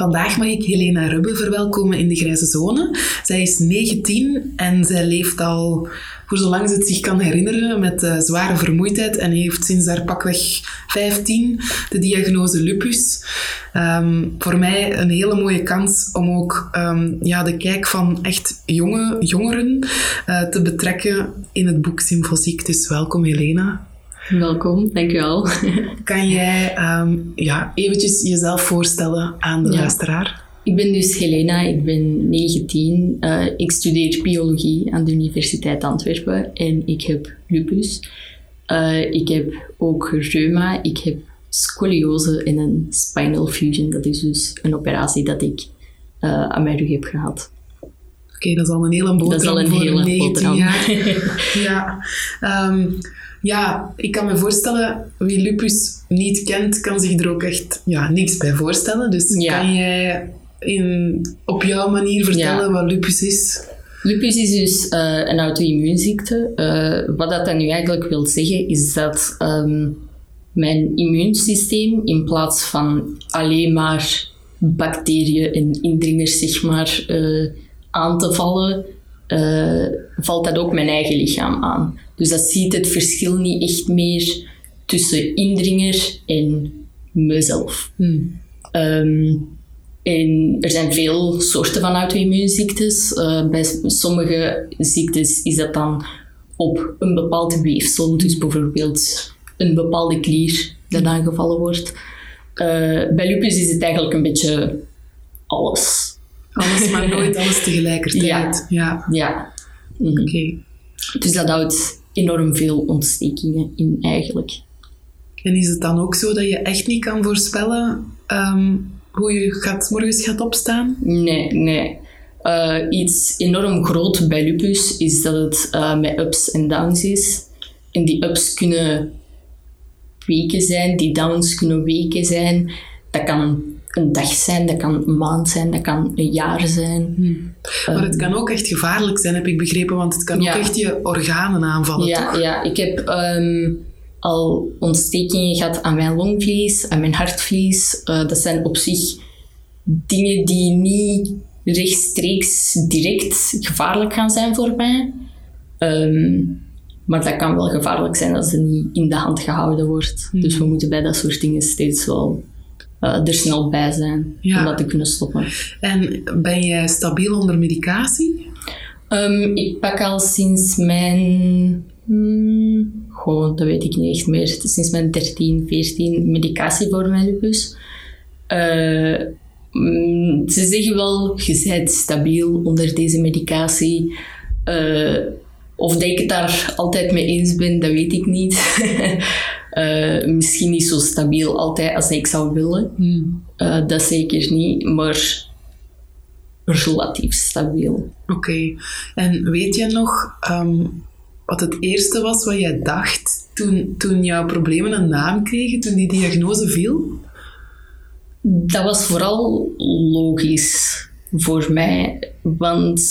Vandaag mag ik Helena Rubbe verwelkomen in de Grijze Zone. Zij is 19 en zij leeft al voor zolang ze het zich kan herinneren met uh, zware vermoeidheid en heeft sinds haar pakweg 15 de diagnose lupus. Ehm, voor mij een hele mooie kans om ook um, ja, de kijk van echt jonge jongeren uh, te betrekken in het boek Symfosiek. Dus welkom Helena. Welkom, dankjewel. Kan jij um, ja, eventjes jezelf voorstellen aan de ja. luisteraar? Ik ben dus Helena, ik ben 19. Uh, ik studeer biologie aan de Universiteit Antwerpen en ik heb lupus. Uh, ik heb ook reuma, ik heb scoliose en een spinal fusion. Dat is dus een operatie dat ik uh, aan mijn rug heb gehad. Oké, okay, dat is al een hele boterham Dat is al een hele 19 boterham. jaar. ja. Um, ja, ik kan me voorstellen, wie lupus niet kent, kan zich er ook echt ja, niks bij voorstellen. Dus ja. kan jij in, op jouw manier vertellen ja. wat lupus is? Lupus is dus uh, een auto-immuunziekte. Uh, wat dat dan nu eigenlijk wil zeggen, is dat um, mijn immuunsysteem in plaats van alleen maar bacteriën en indringers zeg maar, uh, aan te vallen, valt dat ook mijn eigen lichaam aan. Dus dat ziet het verschil niet echt meer tussen indringer en mezelf. Hmm. Um, en er zijn veel soorten van auto-immuunziektes. Uh, bij sommige ziektes is dat dan op een bepaald weefsel, dus bijvoorbeeld een bepaalde klier dat aangevallen wordt. Uh, bij lupus is het eigenlijk een beetje alles. Alles, maar nooit alles tegelijkertijd. Ja. Ja. ja. Mm -hmm. Oké. Okay. Dus dat houdt enorm veel ontstekingen in eigenlijk. En is het dan ook zo dat je echt niet kan voorspellen um, hoe je gaat, morgens gaat opstaan? Nee, nee. Uh, iets enorm groot bij lupus is dat het uh, met ups en downs is. En die ups kunnen weken zijn, die downs kunnen weken zijn. Dat kan een dag zijn, dat kan een maand zijn, dat kan een jaar zijn. Hmm. Maar het kan ook echt gevaarlijk zijn, heb ik begrepen, want het kan ja. ook echt je organen aanvallen, ja, toch? Ja, ik heb um, al ontstekingen gehad aan mijn longvlies, aan mijn hartvlies. Uh, dat zijn op zich dingen die niet rechtstreeks direct gevaarlijk gaan zijn voor mij. Um, maar dat kan wel gevaarlijk zijn als het niet in de hand gehouden wordt. Hmm. Dus we moeten bij dat soort dingen steeds wel uh, er snel bij zijn ja. om dat te kunnen stoppen. En ben jij stabiel onder medicatie? Um, ik pak al sinds mijn... Hmm, goh, dat weet ik niet echt meer. Sinds mijn 13, 14 medicatie voor mijn lupus. Uh, mm, ze zeggen wel, je bent stabiel onder deze medicatie. Uh, of dat ik het daar altijd mee eens ben, dat weet ik niet. Uh, misschien niet zo stabiel altijd als ik zou willen. Hmm. Uh, dat zeker niet, maar relatief stabiel. Oké. Okay. En weet je nog um, wat het eerste was wat jij dacht toen, toen jouw problemen een naam kregen, toen die diagnose viel? Dat was vooral logisch voor mij, want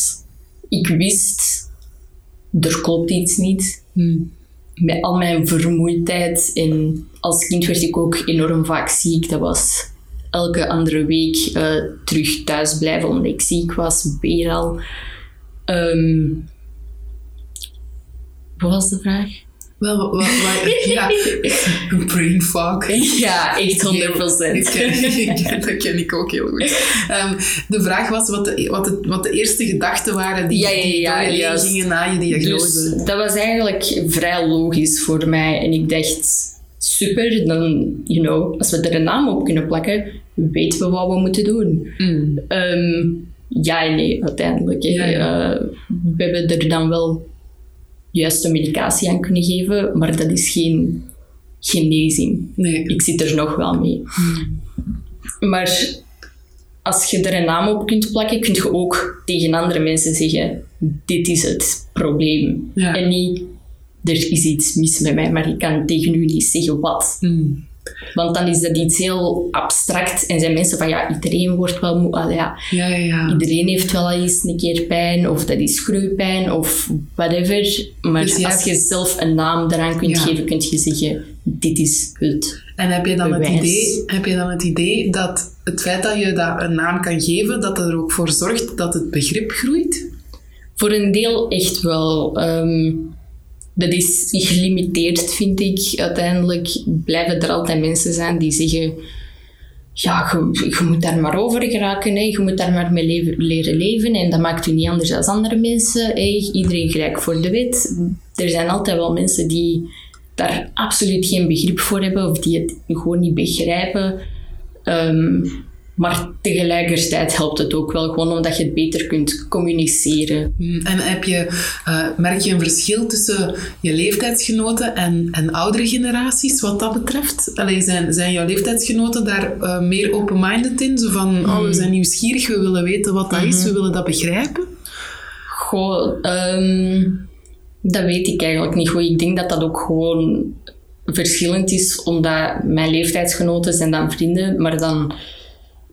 ik wist, er klopt iets niet. Hmm met al mijn vermoeidheid en als kind werd ik ook enorm vaak ziek. Dat was elke andere week uh, terug thuis blijven omdat ik ziek was, weer al. Um, wat was de vraag? Wel, wel, ja, brain fog. Ja, echt 100 procent. dat ken ik ook heel goed. Um, de vraag was wat de, wat, de, wat de eerste gedachten waren die, ja, ja, ja, die gingen na je diagnose. Dus dat was eigenlijk vrij logisch voor mij. En ik dacht, super, dan, you know, als we er een naam op kunnen plakken, weten we wat we moeten doen. Mm. Um, ja en nee, uiteindelijk. Uh, we hebben er dan wel juiste medicatie aan kunnen geven, maar dat is geen genezing. Nee. Ik zit er nog wel mee. Mm. Maar als je er een naam op kunt plakken, kun je ook tegen andere mensen zeggen: Dit is het probleem. Ja. En niet: Er is iets mis met mij, maar ik kan tegen u niet zeggen wat. Mm. Want dan is dat iets heel abstract en zijn mensen van ja, iedereen wordt wel moe. Ja, Ja, ja. Iedereen heeft wel eens een keer pijn, of dat is groeipijn, of whatever. Maar Dus als hebt- je zelf een naam eraan kunt Ja. geven, kun je zeggen: Dit is het. En heb je, dan het idee, heb je dan het idee dat het feit dat je dat een naam kan geven, dat er ook voor zorgt dat het begrip groeit? Voor een deel echt wel. Ehm, dat is gelimiteerd, vind ik. Uiteindelijk blijven er altijd mensen zijn die zeggen... Ja, je, moet daar maar over geraken. Je moet daar maar mee leven- leren leven. En dat maakt u niet anders dan andere mensen. Iedereen gelijk voor de wet. Er zijn altijd wel mensen die daar absoluut geen begrip voor hebben. Of die het gewoon niet begrijpen. Ehm, maar tegelijkertijd helpt het ook wel gewoon omdat je het beter kunt communiceren. Mm, En heb je, eh, merk je een verschil tussen je leeftijdsgenoten en, en oudere generaties wat dat betreft? Allee, zijn, zijn jouw leeftijdsgenoten daar eh, meer open-minded in? Zo van, oh, we zijn nieuwsgierig, we willen weten wat dat is, we willen dat begrijpen? Goh, ehm, dat weet ik eigenlijk niet goed. Ik denk dat dat ook gewoon verschillend is, omdat mijn leeftijdsgenoten zijn dan vrienden, maar dan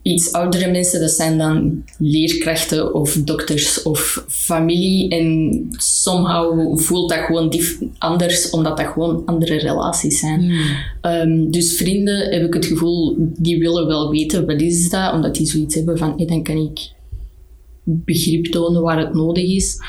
iets oudere mensen, dat zijn dan leerkrachten of dokters of familie. En somehow voelt dat gewoon anders, omdat dat gewoon andere relaties zijn. Ehm, dus vrienden, heb ik het gevoel, die willen wel weten wat is dat, omdat die zoiets hebben van, hey, dan kan ik begrip tonen waar het nodig is.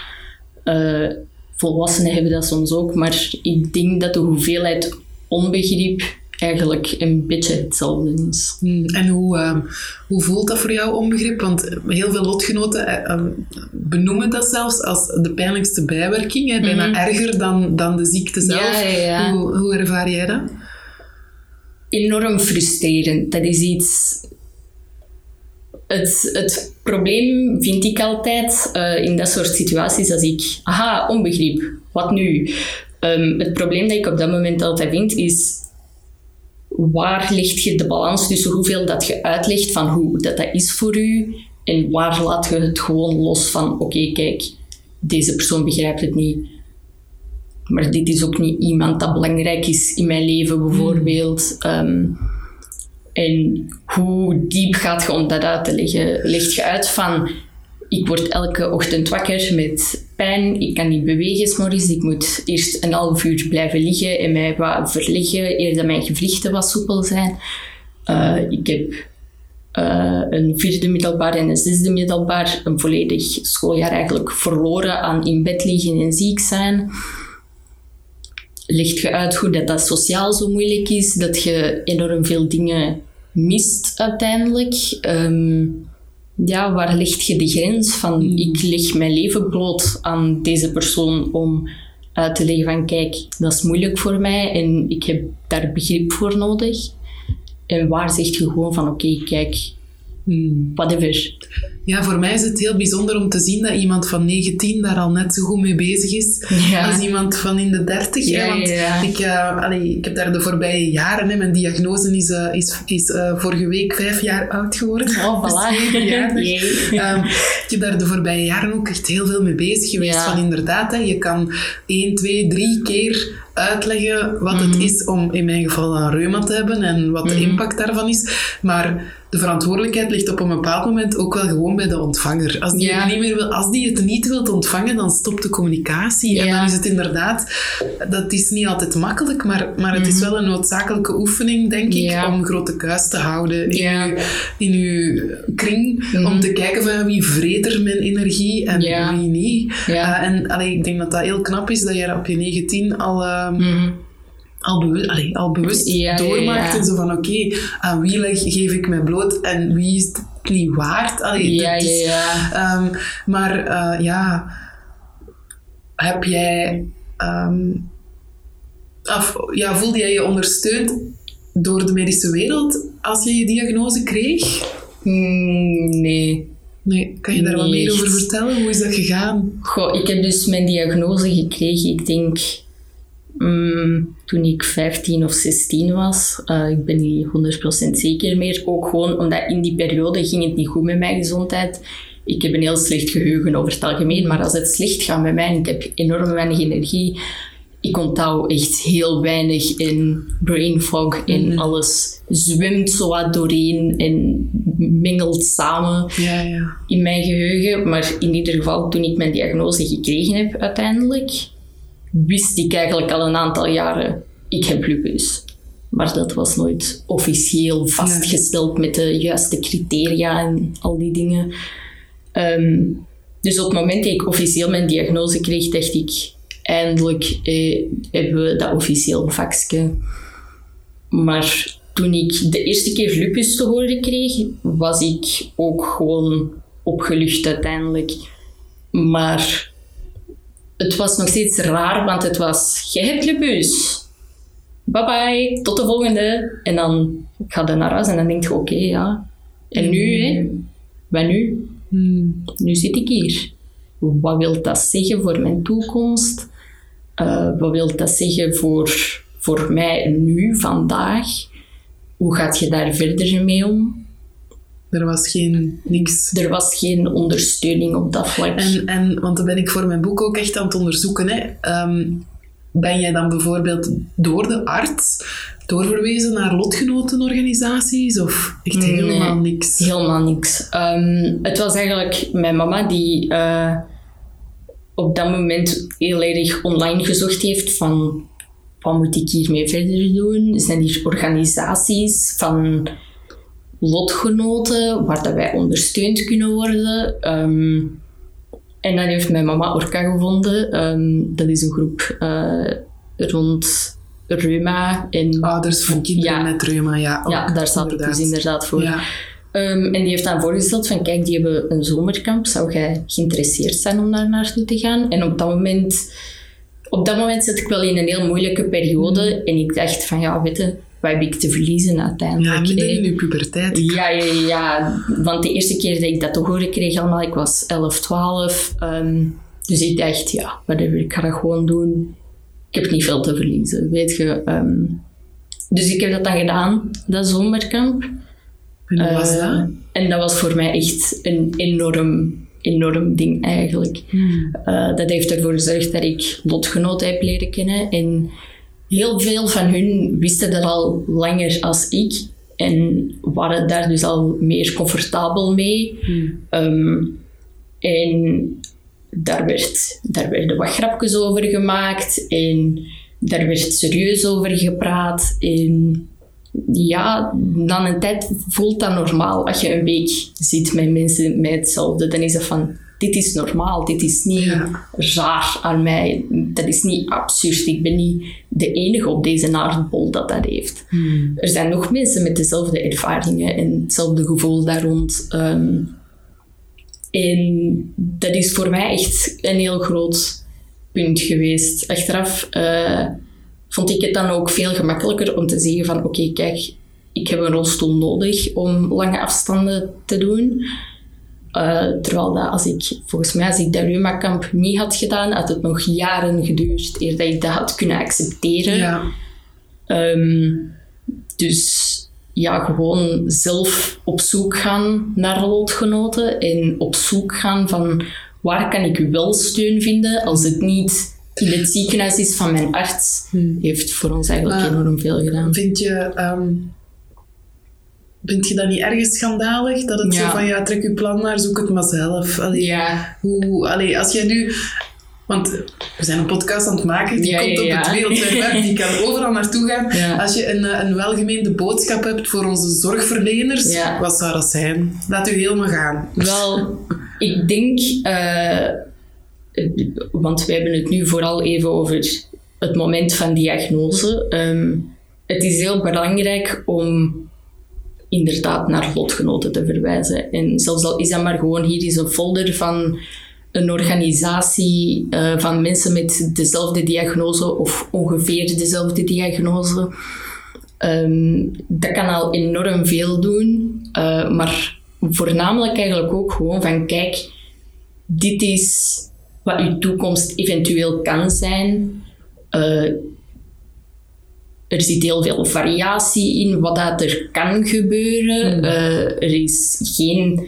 Eh, volwassenen hebben dat soms ook, maar ik denk dat de hoeveelheid onbegrip eigenlijk een beetje hetzelfde is. Mm, En hoe, ehm, hoe voelt dat voor jou onbegrip? Want heel veel lotgenoten eh, ehm, benoemen dat zelfs als de pijnlijkste bijwerking. Hè? Bijna erger dan, dan de ziekte zelf. Ja, ja, ja. Hoe, hoe ervaar jij dat? enorm frustrerend. Dat is iets. Het, het probleem vind ik altijd eh, in dat soort situaties als ik, aha, onbegrip, wat nu? Ehm, het probleem dat ik op dat moment altijd vind is, waar ligt je de balans tussen hoeveel dat je uitlegt van hoe dat, dat is voor u en waar laat je het gewoon los van, oké, kijk, deze persoon begrijpt het niet, maar dit is ook niet iemand dat belangrijk is in mijn leven, bijvoorbeeld. Ehm, en hoe diep gaat je om dat uit te leggen? Leg je uit van, ik word elke ochtend wakker met pijn, ik kan niet bewegen 's morgens, ik moet eerst een half uur blijven liggen en mij wat verliggen, eer dat mijn gewrichten wat soepel zijn. Eh, ik heb eh, een vierde middelbaar en een zesde middelbaar, een volledig schooljaar eigenlijk verloren aan in bed liggen en ziek zijn legt je uit hoe dat, dat sociaal zo moeilijk is, dat je enorm veel dingen mist uiteindelijk. Ehm, ja, waar leg je de grens van ik leg mijn leven bloot aan deze persoon om uit te leggen van kijk, dat is moeilijk voor mij en ik heb daar begrip voor nodig. En waar zeg je gewoon van oké, kijk, whatever. Ja, voor mij is het heel bijzonder om te zien dat iemand van 19 daar al net zo goed mee bezig is Ja. als iemand van in de 30. hè. Want ja. Ik, eh, allee, ik heb daar de voorbije jaren, hè, mijn diagnose is, eh, is, is eh, vorige week vijf jaar oud geworden. Oh, Dus voilà. zeven jaar. Dus, Yay. ehm, ik heb daar de voorbije jaren ook echt heel veel mee bezig geweest. Van inderdaad, hè, je kan één, twee, drie keer uitleggen wat Mhm. het is om in mijn geval een reuma te hebben en wat de impact daarvan is. Maar de verantwoordelijkheid ligt op een bepaald moment ook wel gewoon bij de ontvanger. Als die, Ja. het, niet meer wil, als die het niet wilt ontvangen, dan stopt de communicatie. En dan is het inderdaad, dat is niet altijd makkelijk, maar, maar het is wel een noodzakelijke oefening, denk ik, Mhm. Ja. om grote kuis te houden in, uw, in uw kring. Om te kijken van wie vreet er mijn energie en wie niet. Uh, en allee, ik denk dat dat heel knap is dat jij op je 19 al, uh, ehm, Mhm. al, bewust, allee, al bewust Ja, ja, doormaakt. ja. En zo van, oké, aan wie leg, geef ik mij bloot en wie is het niet waard? Allee, Ja, dat is-. Ehm, maar eh, ja, heb jij, of, ja, voelde jij je ondersteund door de medische wereld als je je diagnose kreeg? Mm, nee. Nee, kan je daar wat meer over vertellen? Hoe is dat gegaan? Goh, ik heb dus mijn diagnose gekregen, ik denk mm, toen ik 15 of 16 was. Eh, ik ben niet 100% zeker meer. Ook gewoon omdat in die periode ging het niet goed met mijn gezondheid. Ik heb een heel slecht geheugen over het algemeen, maar als het slecht gaat met mij en ik heb enorm weinig energie, ik onthoud echt heel weinig in brain fog en alles zwemt zo wat doorheen en mengelt samen Ja, ja. in mijn geheugen. Maar in ieder geval, toen ik mijn diagnose gekregen heb uiteindelijk, wist ik eigenlijk al een aantal jaren, ik heb lupus. Maar dat was nooit officieel vastgesteld met de juiste criteria en al die dingen. Ehm, dus op het moment dat ik officieel mijn diagnose kreeg, dacht ik, eindelijk eh, hebben we dat officieel vakje. Maar toen ik de eerste keer lupus te horen kreeg, was ik ook gewoon opgelucht uiteindelijk. Maar het was nog steeds raar, want het was, jij hebt lupus. Bye bye, tot de volgende. En dan ga je naar huis en dan denk je, oké, ja. En nu, hè? Wat nu? Hmm. Nu zit ik hier. Wat wil dat zeggen voor mijn toekomst? Eh, wat wil dat zeggen voor, voor mij nu, vandaag? Hoe gaat je daar verder mee om? Er was geen niks. Er was geen ondersteuning op dat vlak. En, en, want dat ben ik voor mijn boek ook echt aan het onderzoeken. Hè. Ehm, ben jij dan bijvoorbeeld door de arts doorverwezen naar lotgenotenorganisaties of echt Nee. helemaal niks? Helemaal niks. Ehm, het was eigenlijk mijn mama die eh, op dat moment heel erg online gezocht heeft van wat moet ik hiermee verder doen? Zijn hier organisaties van lotgenoten waar dat wij ondersteund kunnen worden? Ehm, en dan heeft mijn mama Orca gevonden. Ehm, dat is een groep eh, rond reuma en Ouders van kinderen Ja. met reuma, ja. ook, ja, daar staat het dus inderdaad voor. Ja. Ehm, en die heeft dan voorgesteld van, kijk, die hebben een zomerkamp. Zou jij geïnteresseerd zijn om daar naartoe te gaan? En op dat moment, op dat moment zat ik wel in een heel moeilijke periode. En ik dacht van, ja, weet je, wat heb ik te verliezen uiteindelijk? ja, midden hè? in je puberteit. Ja, ja, ja. Want de eerste keer dat ik dat te horen kreeg allemaal, ik was 11, 12. ehm, dus ik dacht, ja, whatever, ik ga dat gewoon doen. Ik heb niet veel te verliezen, weet je. ehm. dus ik heb dat dan gedaan, dat zomerkamp. En hoe was Eh, dat? En dat was voor mij echt een enorm, enorm ding eigenlijk. Eh, dat heeft ervoor gezorgd dat ik lotgenoten heb leren kennen. En heel veel van hun wisten dat al langer als ik. En waren daar dus al meer comfortabel mee. Ehm, en daar, werd, daar werden wat grapjes over gemaakt. En daar werd serieus over gepraat. En ja, na een tijd voelt dat normaal. Als je een week zit met mensen met hetzelfde, dan is het van, dit is normaal, dit is niet Ja. raar aan mij, dat is niet absurd. Ik ben niet de enige op deze aardbol dat dat heeft. Er zijn nog mensen met dezelfde ervaringen en hetzelfde gevoel daar rond. Ehm, en dat is voor mij echt een heel groot punt geweest. Achteraf eh, vond ik het dan ook veel gemakkelijker om te zeggen van oké, kijk, ik heb een rolstoel nodig om lange afstanden te doen. Eh, terwijl dat als ik, volgens mij, als ik dat Reuma-kamp niet had gedaan, had het nog jaren geduurd eer dat ik dat had kunnen accepteren. Ja. Ehm, dus ja, gewoon zelf op zoek gaan naar lotgenoten en op zoek gaan van waar kan ik wel steun vinden als het niet in het ziekenhuis is van mijn arts, heeft voor ons eigenlijk Maar- enorm veel gedaan. Vind je, ehm, vind je dat niet ergens schandalig? Dat het Ja. zo van, ja, trek je plan maar, zoek het maar zelf. Allee, Ja, Hoe, allee, als jij nu... Want we zijn een podcast aan het maken, die Ja, komt op het wereldwijd web, die kan overal naartoe gaan. Als je een, eh, een welgemeende boodschap hebt voor onze zorgverleners, wat zou dat zijn? Laat u helemaal gaan. wel, ik denk, eh, want we hebben het nu vooral even over het moment van diagnose. Ehm, het is heel belangrijk om inderdaad naar lotgenoten te verwijzen. En zelfs al is dat maar gewoon hier is een folder van een organisatie uh, van mensen met dezelfde diagnose of ongeveer dezelfde diagnose. Um, dat kan al enorm veel doen, uh, maar voornamelijk eigenlijk ook gewoon van kijk, dit is wat uw toekomst eventueel kan zijn. Uh, er zit heel veel variatie in wat dat er kan gebeuren. Uh, er is geen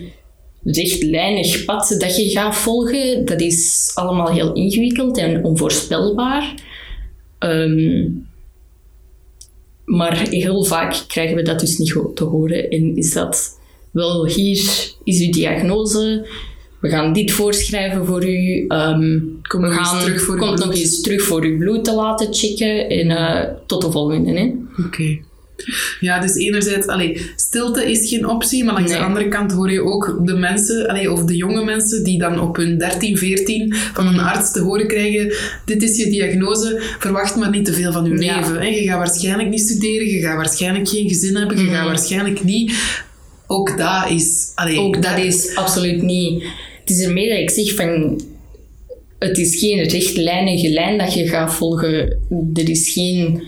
rechtlijnig pad dat je gaat volgen. Dat is allemaal heel ingewikkeld en onvoorspelbaar. Um, maar heel vaak krijgen we dat dus niet te horen. En is dat wel, hier is uw diagnose, we gaan dit voorschrijven voor u. Um, Kom we gaan, terug voor komt nog eens terug voor uw bloed te laten checken. En uh, tot de volgende. Oké. Ja, dus enerzijds, allee, stilte is geen optie, maar langs de andere kant hoor je ook de mensen, allee, of de jonge mensen, die dan op hun 13, 14 van een arts te horen krijgen: Dit is je diagnose, verwacht maar niet te veel van je leven. Hè. Je gaat waarschijnlijk niet studeren, je gaat waarschijnlijk geen gezin hebben, je gaat waarschijnlijk niet. Ook dat is. Allee, ook dat is absoluut niet. Het is ermee dat ik zeg van. Het is geen rechtlijnige lijn dat je gaat volgen. Er is geen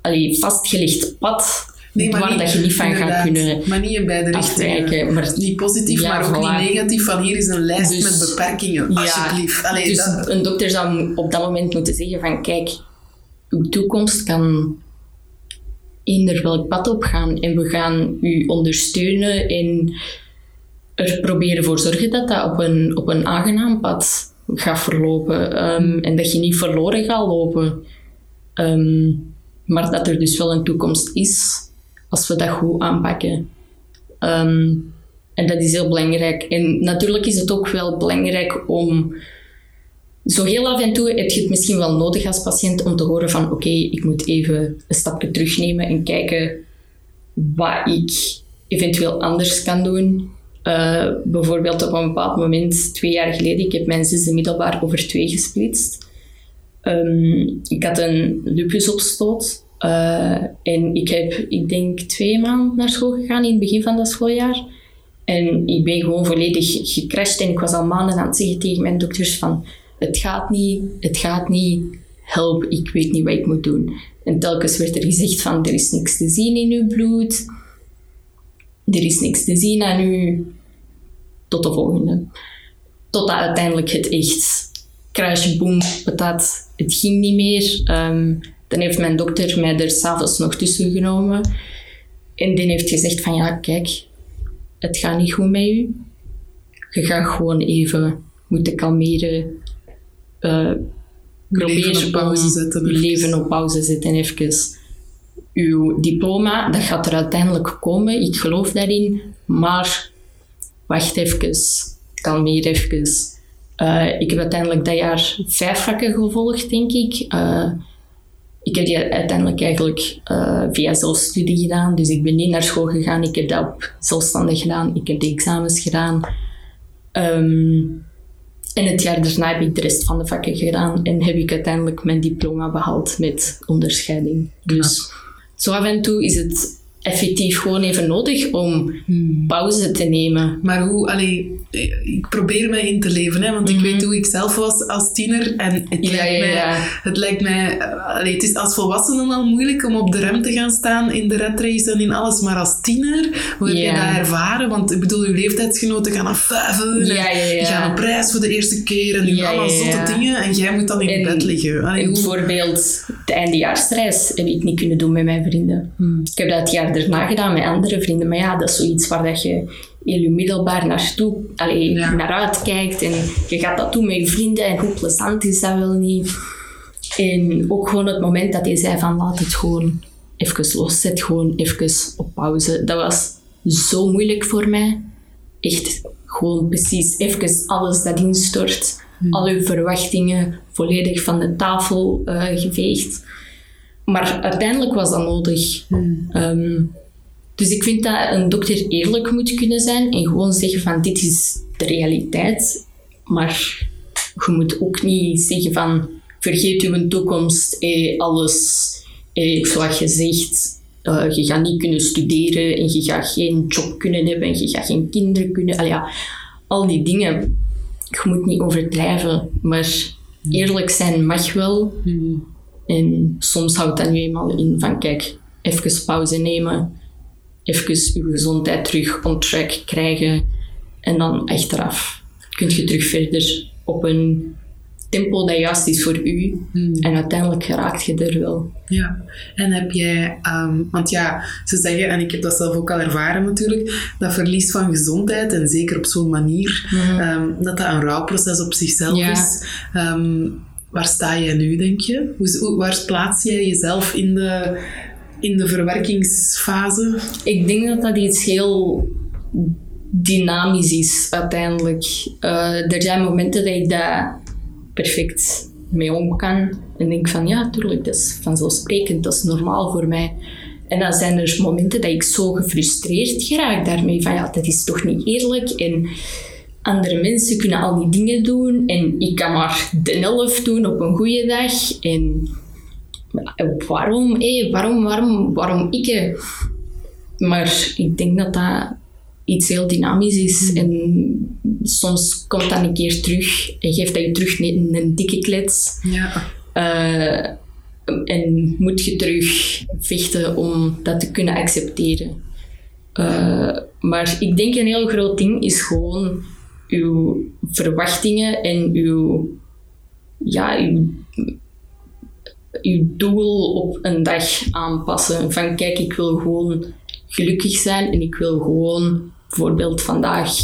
allee, vastgelegd pad nee, waar niet, dat je niet van gaat kunnen Maar niet in beide richtingen. Maar, niet positief, maar ook niet negatief. Van hier is een lijst dus, met beperkingen, alsjeblieft. Ja, allee, dus dat... een dokter zou op dat moment moeten zeggen van kijk, uw toekomst kan eender welk pad opgaan en we gaan u ondersteunen en er proberen voor zorgen dat dat op een, op een aangenaam pad gaat verlopen um, en dat je niet verloren gaat lopen. Um, maar dat er dus wel een toekomst is als we dat goed aanpakken. Ehm, en dat is heel belangrijk. En natuurlijk is het ook wel belangrijk om. Zo heel af en toe heb je het misschien wel nodig als patiënt om te horen van oké, ik moet even een stapje terugnemen en kijken wat ik eventueel anders kan doen. Uh, bijvoorbeeld op een bepaald moment, twee jaar geleden, ik heb mijn zesde middelbaar over twee gesplitst. Um, ik had een lupusopstoot. Uh, en ik heb, ik denk, twee maanden naar school gegaan in het begin van dat schooljaar. En ik ben gewoon volledig gecrashed en ik was al maanden aan het zeggen tegen mijn dokters van het gaat niet, het gaat niet, help, ik weet niet wat ik moet doen. En telkens werd er gezegd van er is niks te zien in uw bloed, er is niks te zien aan u, tot de volgende. Totdat uiteindelijk het echt crash, boom, patat, het ging niet meer. Um, dan heeft mijn dokter mij er s'avonds nog tussen genomen. En die heeft gezegd van ja, kijk, het gaat niet goed met u. Je gaat gewoon even moeten kalmeren. Uh, probeer op pauze zetten. Je leven op pauze zetten even. Uw diploma, dat gaat er uiteindelijk komen. Ik geloof daarin. Maar wacht even. Kalmeer even. Uh, ik heb uiteindelijk dat jaar vijf vakken gevolgd, denk ik. Uh, ik heb die uiteindelijk eigenlijk uh, via zelfstudie gedaan. Dus ik ben niet naar school gegaan. Ik heb dat op zelfstandig gedaan. Ik heb de examens gedaan. Um, en het jaar daarna heb ik de rest van de vakken gedaan. En heb ik uiteindelijk mijn diploma behaald met onderscheiding. Dus af en toe is het effectief gewoon even nodig om hmm. pauze te nemen. Maar hoe, allee, ik probeer me in te leven, hè, want ik weet mhm. hoe ik zelf was als tiener en het lijkt ja, mij, Het, lijkt mij allee, het is als volwassene al moeilijk om op de rem te gaan staan in de red race en in alles, maar als tiener, hoe heb je dat ervaren? Want ik bedoel, je leeftijdsgenoten gaan afvuiven en die gaan op reis voor de eerste keer en doen allemaal zotte dingen en jij moet dan in bed liggen. Allee, Bijvoorbeeld de eindejaarsreis heb ik niet kunnen doen met mijn vrienden. Hmm. Ik heb dat jaar erna gedaan met andere vrienden. Maar ja, dat is zoiets waar dat je in je middelbaar naartoe, allee, naar uitkijkt. En je gaat dat doen met je vrienden. En hoe plezant is dat wel niet? En ook gewoon het moment dat hij zei van laat het gewoon even los. Zet gewoon even op pauze. Dat was zo moeilijk voor mij. Echt gewoon precies even alles dat instort. Hmm. Al uw verwachtingen volledig van de tafel uh, geveegd. Maar uiteindelijk was dat nodig. Hmm. Ehm, dus ik vind dat een dokter eerlijk moet kunnen zijn en gewoon zeggen van dit is de realiteit. Maar je moet ook niet zeggen van vergeet uw toekomst, eh, alles, eh, zoals je zegt, uh, je gaat niet kunnen studeren en je gaat geen job kunnen hebben en je gaat geen kinderen kunnen. Al, ja, al die dingen. Je moet niet overdrijven, maar eerlijk zijn mag wel. Hmm. En soms houdt dat nu eenmaal in van kijk, even pauze nemen, even je gezondheid terug on track krijgen en dan achteraf kun je terug verder op een tempo dat juist is voor u. Hmm. En uiteindelijk geraakt je er wel. Ja, en heb jij, ehm, want ja, ze zeggen, en ik heb dat zelf ook al ervaren natuurlijk, dat verlies van gezondheid, en zeker op zo'n manier, ehm, dat dat een rouwproces op zichzelf Ja. is. Ehm, waar sta jij nu, denk je? Hoe, hoe- waar plaats jij jezelf in de, in de verwerkingsfase? Ik denk dat dat iets heel dynamisch is uiteindelijk. Eh, er zijn momenten dat ik daar perfect mee om kan. En denk van ja, tuurlijk, dat is vanzelfsprekend, dat is normaal voor mij. En dan zijn er momenten dat ik zo gefrustreerd geraak daarmee. Van ja, dat is toch niet eerlijk. En andere mensen kunnen al die dingen doen. En ik kan maar de helft doen op een goede dag. En waarom, hé, waarom, waarom, waarom ik? hè? Maar ik denk dat dat iets heel dynamisch is. En soms komt dat een keer terug en geeft dat je terug een, een dikke klets. Ja. Eh, en moet je terug vechten om dat te kunnen accepteren. Eh, maar ik denk een heel groot ding is gewoon uw verwachtingen en uw, ja, uw, uw doel op een dag aanpassen. Van kijk, ik wil gewoon gelukkig zijn en ik wil gewoon, bijvoorbeeld vandaag,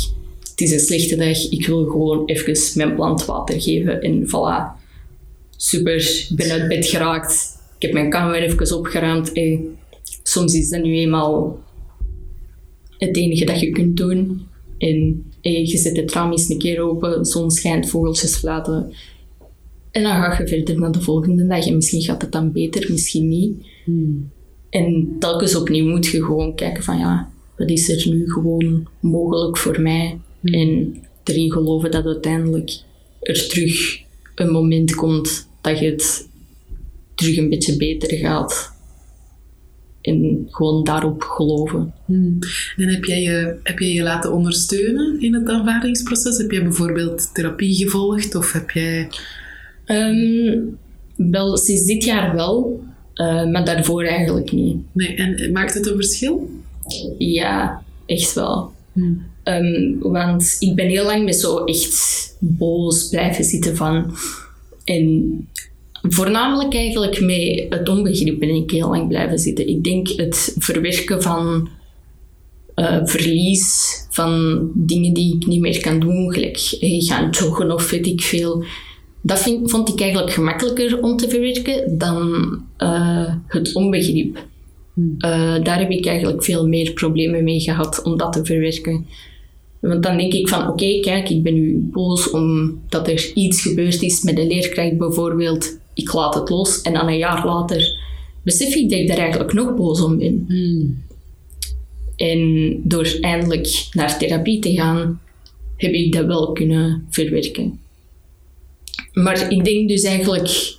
het is een slechte dag, ik wil gewoon even mijn plant water geven en voilà super, ik ben uit bed geraakt. Ik heb mijn kamer even opgeruimd. En soms is dat nu eenmaal het enige dat je kunt doen. En je zet het raam eens een keer open, zon schijnt, vogeltjes fluiten. En dan ga je verder naar de volgende dag. En misschien gaat het dan beter, misschien niet. En telkens opnieuw moet je gewoon kijken van ja, wat is er nu gewoon mogelijk voor mij? En erin geloven dat uiteindelijk er terug een moment komt dat je het terug een beetje beter gaat. En gewoon daarop geloven. Hmm. En heb jij, je, heb jij je laten ondersteunen in het aanvaardingsproces? Heb jij bijvoorbeeld therapie gevolgd? Of heb jij... Ehm, wel, sinds dit jaar wel, eh, maar daarvoor eigenlijk niet. Nee, en maakt het een verschil? Ja, echt wel. Hmm. Ehm, want ik ben heel lang met zo echt boos blijven zitten van. En voornamelijk eigenlijk met het onbegrip ben ik heel lang blijven zitten. Ik denk het verwerken van eh, verlies, van dingen die ik niet meer kan doen, gelijk eh, gaan joggen of weet ik veel. Dat vind, vond ik eigenlijk gemakkelijker om te verwerken dan eh, het onbegrip. Eh, daar heb ik eigenlijk veel meer problemen mee gehad om dat te verwerken. Want dan denk ik van, oké, kijk, ik ben nu boos omdat er iets gebeurd is met een leerkracht bijvoorbeeld. Ik laat het los en dan een jaar later besef ik dat ik daar eigenlijk nog boos om ben. En door eindelijk naar therapie te gaan, heb ik dat wel kunnen verwerken. Maar ik denk dus eigenlijk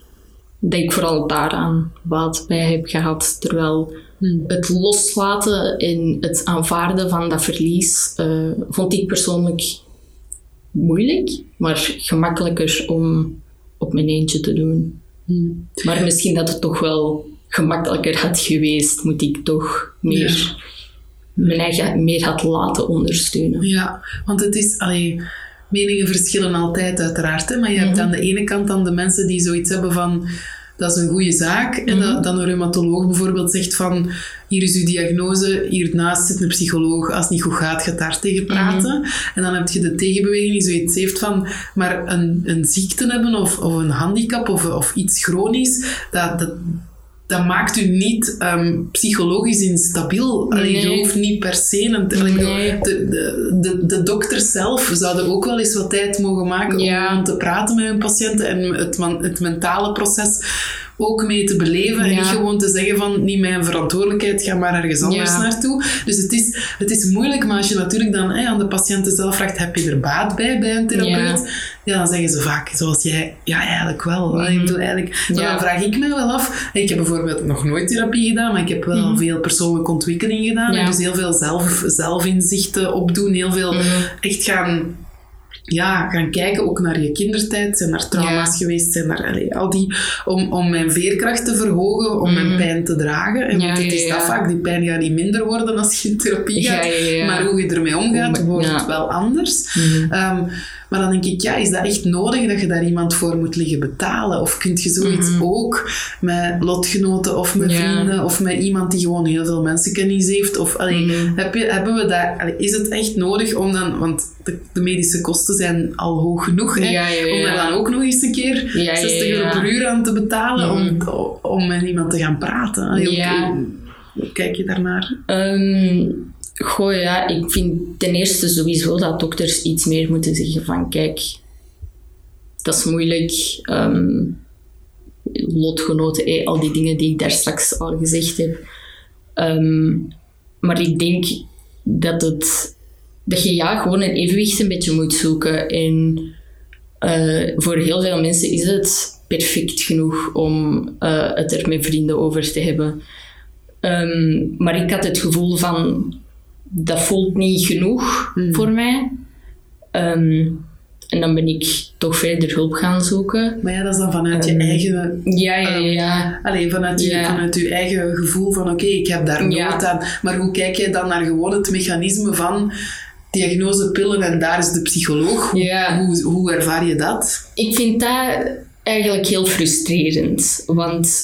dat ik vooral daaraan baat bij heb gehad. Terwijl het loslaten en het aanvaarden van dat verlies eh, vond ik persoonlijk moeilijk, maar gemakkelijker om op mijn eentje te doen. Maar misschien dat het toch wel gemakkelijker had geweest, moet ik toch meer, mijn eigen meer had laten ondersteunen. Ja, want het is... Allee, meningen verschillen altijd uiteraard. Hè? Maar je hebt aan de ene kant dan de mensen die zoiets hebben van... Dat is een goede zaak. En dat, dan een reumatoloog bijvoorbeeld zegt van... Hier is uw diagnose, hiernaast zit een psycholoog. Als het niet goed gaat, gaat daar tegen praten. En dan heb je de tegenbeweging die zoiets heeft van... Maar een, een ziekte hebben of, of een handicap of, of iets chronisch... Dat, dat, dat maakt u niet ehm, psychologisch instabiel. Allee, Nee. Je hoeft niet per se... Een, Nee. de, de, de, de dokters zelf zouden ook wel eens wat tijd mogen maken Ja. om te praten met hun patiënten en het, man- het mentale proces ook mee te beleven. En niet gewoon te zeggen van, niet mijn verantwoordelijkheid, ga maar ergens anders naartoe. Dus het is, het is moeilijk, maar als je natuurlijk dan aan de patiënten zelf vraagt, heb je er baat bij, bij een therapeut? Ja, dan zeggen ze vaak, zoals jij, ja, eigenlijk wel. Ik bedoel, eigenlijk, maar Ja. dan vraag ik mij wel af. Ik heb bijvoorbeeld nog nooit therapie gedaan, maar ik heb wel veel persoonlijke ontwikkeling gedaan. Ja. En dus heel veel zelf, zelfinzichten opdoen, heel veel echt gaan ja, gaan kijken ook naar je kindertijd. Zijn er trauma's Ja. geweest? Zijn er allee, al die... Om, om mijn veerkracht te verhogen, om mijn pijn te dragen. En Ja, want het is dat vaak, die pijn gaat niet minder worden als je in therapie gaat. Maar hoe je ermee omgaat, wordt wel anders. Ehm, maar dan denk ik, ja, is dat echt nodig dat je daar iemand voor moet liggen betalen? Of kun je zoiets ook met lotgenoten of met vrienden of met iemand die gewoon heel veel mensenkennis heeft? Of allee, heb je, hebben we dat, allee, is het echt nodig om dan, want de, de medische kosten zijn al hoog genoeg, hè, Ja, ja, ja. om daar dan ook nog eens een keer Ja, ja, 60 ja. euro per uur aan te betalen om, om met iemand te gaan praten? Allee, kijk je daarnaar? Ehm, goh, ja, ik vind ten eerste sowieso dat dokters iets meer moeten zeggen van kijk, dat is moeilijk. ehm, lotgenoten, eh, al die dingen die ik daar straks al gezegd heb. Ehm, maar ik denk dat, het, dat je ja, gewoon een evenwicht een beetje moet zoeken. En eh, voor heel veel mensen is het perfect genoeg om eh, het er met vrienden over te hebben. Ehm, maar ik had het gevoel van, dat voelt niet genoeg voor mij. Ehm, en dan ben ik toch verder hulp gaan zoeken. Maar ja, dat is dan vanuit je Ehm, eigen Ja, ja, ja. Alleen vanuit, je, vanuit je eigen gevoel van oké, ik heb daar nood Ja. aan. Maar hoe kijk jij dan naar gewoon het mechanisme van diagnose, pillen en daar is de psycholoog? Ja. Hoe, hoe ervaar je dat? Ik vind dat eigenlijk heel frustrerend. Want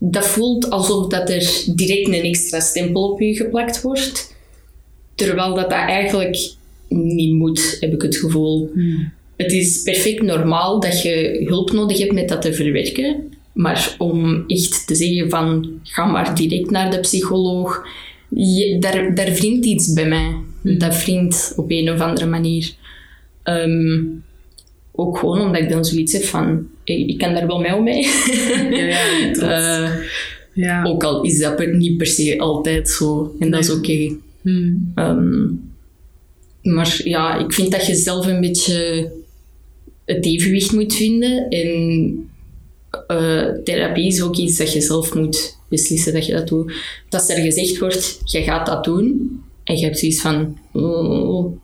dat voelt alsof dat er direct een extra stempel op je geplakt wordt. Terwijl dat, dat eigenlijk niet moet, heb ik het gevoel. Het is perfect normaal dat je hulp nodig hebt met dat te verwerken. Maar om echt te zeggen van, ga maar direct naar de psycholoog. je- daar, daar wringt iets bij mij. Dat wringt op een of andere manier. Ehm, ook gewoon omdat ik dan zoiets heb van, ik kan daar wel mee om mee. Ja. Eh, ja. ook al is dat per- niet per se altijd zo. En dat is oké. Hmm. Ehm, maar ja, ik vind dat je zelf een beetje het evenwicht moet vinden. En eh, therapie is ook iets dat je zelf moet beslissen dat je dat doet. Dat als er gezegd wordt, je gaat dat doen. En je hebt zoiets van, oh,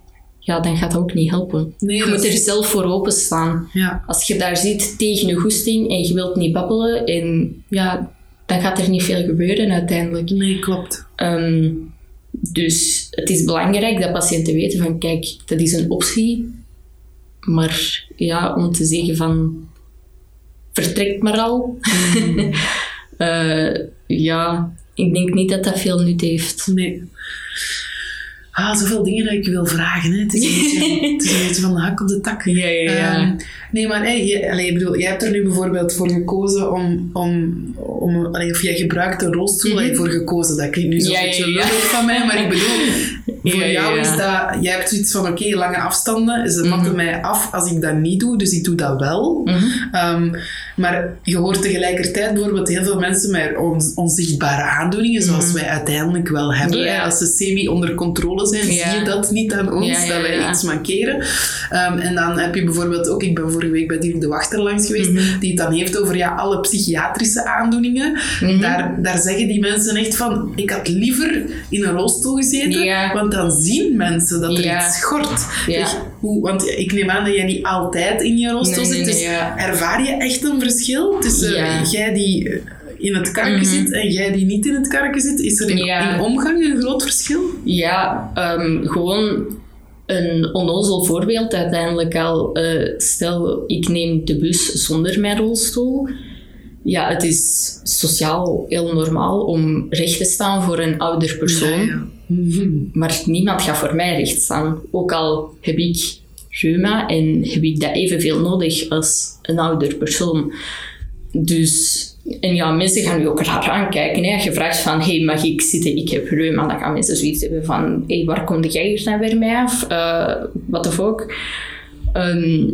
ja, dan gaat dat ook niet helpen. Nee, je moet is- er zelf voor openstaan. Ja. Als je daar zit tegen je goesting en je wilt niet babbelen, en ja, dan gaat er niet veel gebeuren uiteindelijk. Nee, klopt. Ehm, dus het is belangrijk dat patiënten weten van kijk, dat is een optie. Maar ja, om te zeggen van vertrekt maar al. Eh, ja, ik denk niet dat dat veel nut heeft. Nee. Ah, zoveel dingen dat ik wil vragen. Hè. Het, is een beetje, het is een beetje van de hak op de tak. Ja, ja, ja. Ehm, nee, maar hey, je, allee, ik bedoel, jij hebt er nu bijvoorbeeld voor gekozen om... om, om allee, of jij gebruikt een rolstoel, Mhm. je voor gekozen. Dat klinkt nu zo'n Ja, beetje ja. van mij, maar ik bedoel... Voor jou ja. is dat... Jij hebt zoiets van, oké, lange afstanden. Ze Mhm. matten mij af als ik dat niet doe, dus ik doe dat wel. Mhm. Ehm, maar je hoort tegelijkertijd bijvoorbeeld heel veel mensen met on- onzichtbare aandoeningen, zoals wij uiteindelijk wel hebben. Hè. Als ze semi onder controle zijn, zie je dat niet aan ons, dat wij iets mankeren. Ehm, en dan heb je bijvoorbeeld ook, ik ben vorige week bij Dirk de Wachter langs geweest, Mhm. die het dan heeft over ja, alle psychiatrische aandoeningen. Mhm. Daar, daar zeggen die mensen echt van, ik had liever in een rolstoel gezeten, Ja. want dan zien mensen dat er Ja. iets schort. Ja. Hoe, want ik neem aan dat jij niet altijd in je rolstoel Nee, zit, dus nee, ervaar je echt een verschil tussen jij die eh, in het karken Mhm. zit en jij die niet in het karken zit? Is er in, Ja. in omgang een groot verschil? Ja, ehm, gewoon een onnozel voorbeeld uiteindelijk al. Eh, stel, ik neem de bus zonder mijn rolstoel. Ja, het is sociaal heel normaal om recht te staan voor een ouder persoon. Maar niemand gaat voor mij recht staan. Ook al heb ik reuma en heb ik dat evenveel nodig als een ouder persoon. Dus, en ja, mensen gaan je ook raar aankijken. Hè. Je vraagt van, hey, mag ik zitten? Ik heb reuma. Dan gaan mensen zoiets hebben van, hey, waar kom jij hier nou weer mee af? Eh What fuck? Ehm,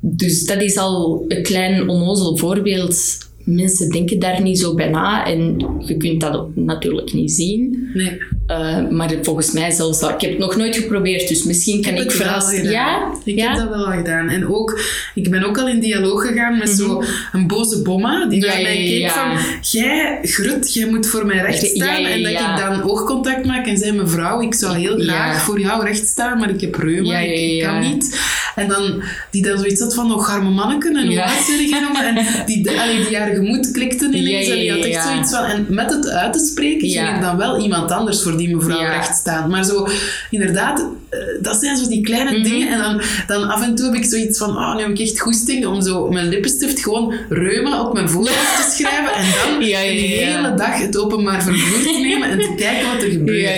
dus dat is al een klein onnozel voorbeeld. Mensen denken daar niet zo bij na en je kunt dat ook natuurlijk niet zien. Nee. Uh, maar volgens mij zelfs dat. Ik heb het nog nooit geprobeerd, dus misschien kan ik, ik verrassen. Ja? Ik ja? heb dat wel al gedaan. En ook, ik ben ook al in dialoog gegaan met mm -hmm. zo'n boze bomma die naar mij keek ja. van jij, Grut, jij moet voor mij recht staan. en dat ik dan oogcontact maak en zei mevrouw, ik zou heel graag voor jou recht staan, maar ik heb reuma, ik, ik kan niet. En dan, die dan zoiets had van, nog arme manneken en hoe oud zijn? En die, allee, die haar gemoed klikte ineens en die had echt zoiets van, en met het uit te spreken ging ik dan wel iemand anders voor die mevrouw ja. recht staan. Maar zo, inderdaad, uh, dat zijn zo die kleine mm -hmm. dingen. En dan, dan af en toe heb ik zoiets van, oh, nu heb ik echt goesting om zo mijn lippenstift gewoon reuma op mijn voorhoofd te schrijven. En dan ja, ja, de hele dag het openbaar vervoer te nemen en te kijken wat er gebeurt.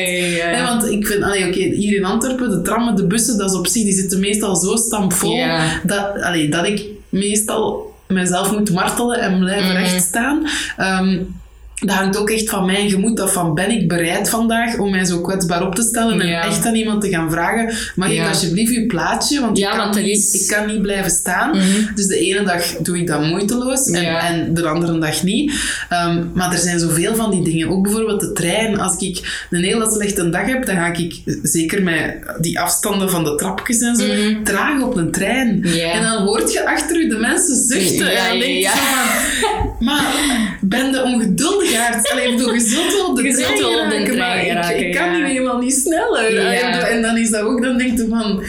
He, want ik vind, oké, okay, hier in Antwerpen, de trammen, de bussen, dat is op zich, die zitten meestal zo stampvol, dat, allee, dat ik meestal mezelf moet martelen en blijven mm -hmm. recht staan. Um, dat hangt ook echt van mijn gemoed af van ben ik bereid vandaag om mij zo kwetsbaar op te stellen en ja. echt aan iemand te gaan vragen mag ja. ik alsjeblieft uw plaatje want, ja, ik, kan want niet, is... ik kan niet blijven staan mm -hmm. dus de ene dag doe ik dat moeiteloos en, en de andere dag niet um, maar er zijn zoveel van die dingen ook bijvoorbeeld de trein als ik een hele slechte dag heb dan ga ik zeker met die afstanden van de trapjes en zo Mhm. mm -hmm. traag op een trein en dan hoort je achter u de mensen zuchten en dan denk je van maar ben de ongeduldig Allee, ik bedoel, je zult wel op de je trein zult wel op de geraken, maar ik, ik kan ja. nu eenmaal niet sneller. Ja. En dan is dat ook, dan denk je van...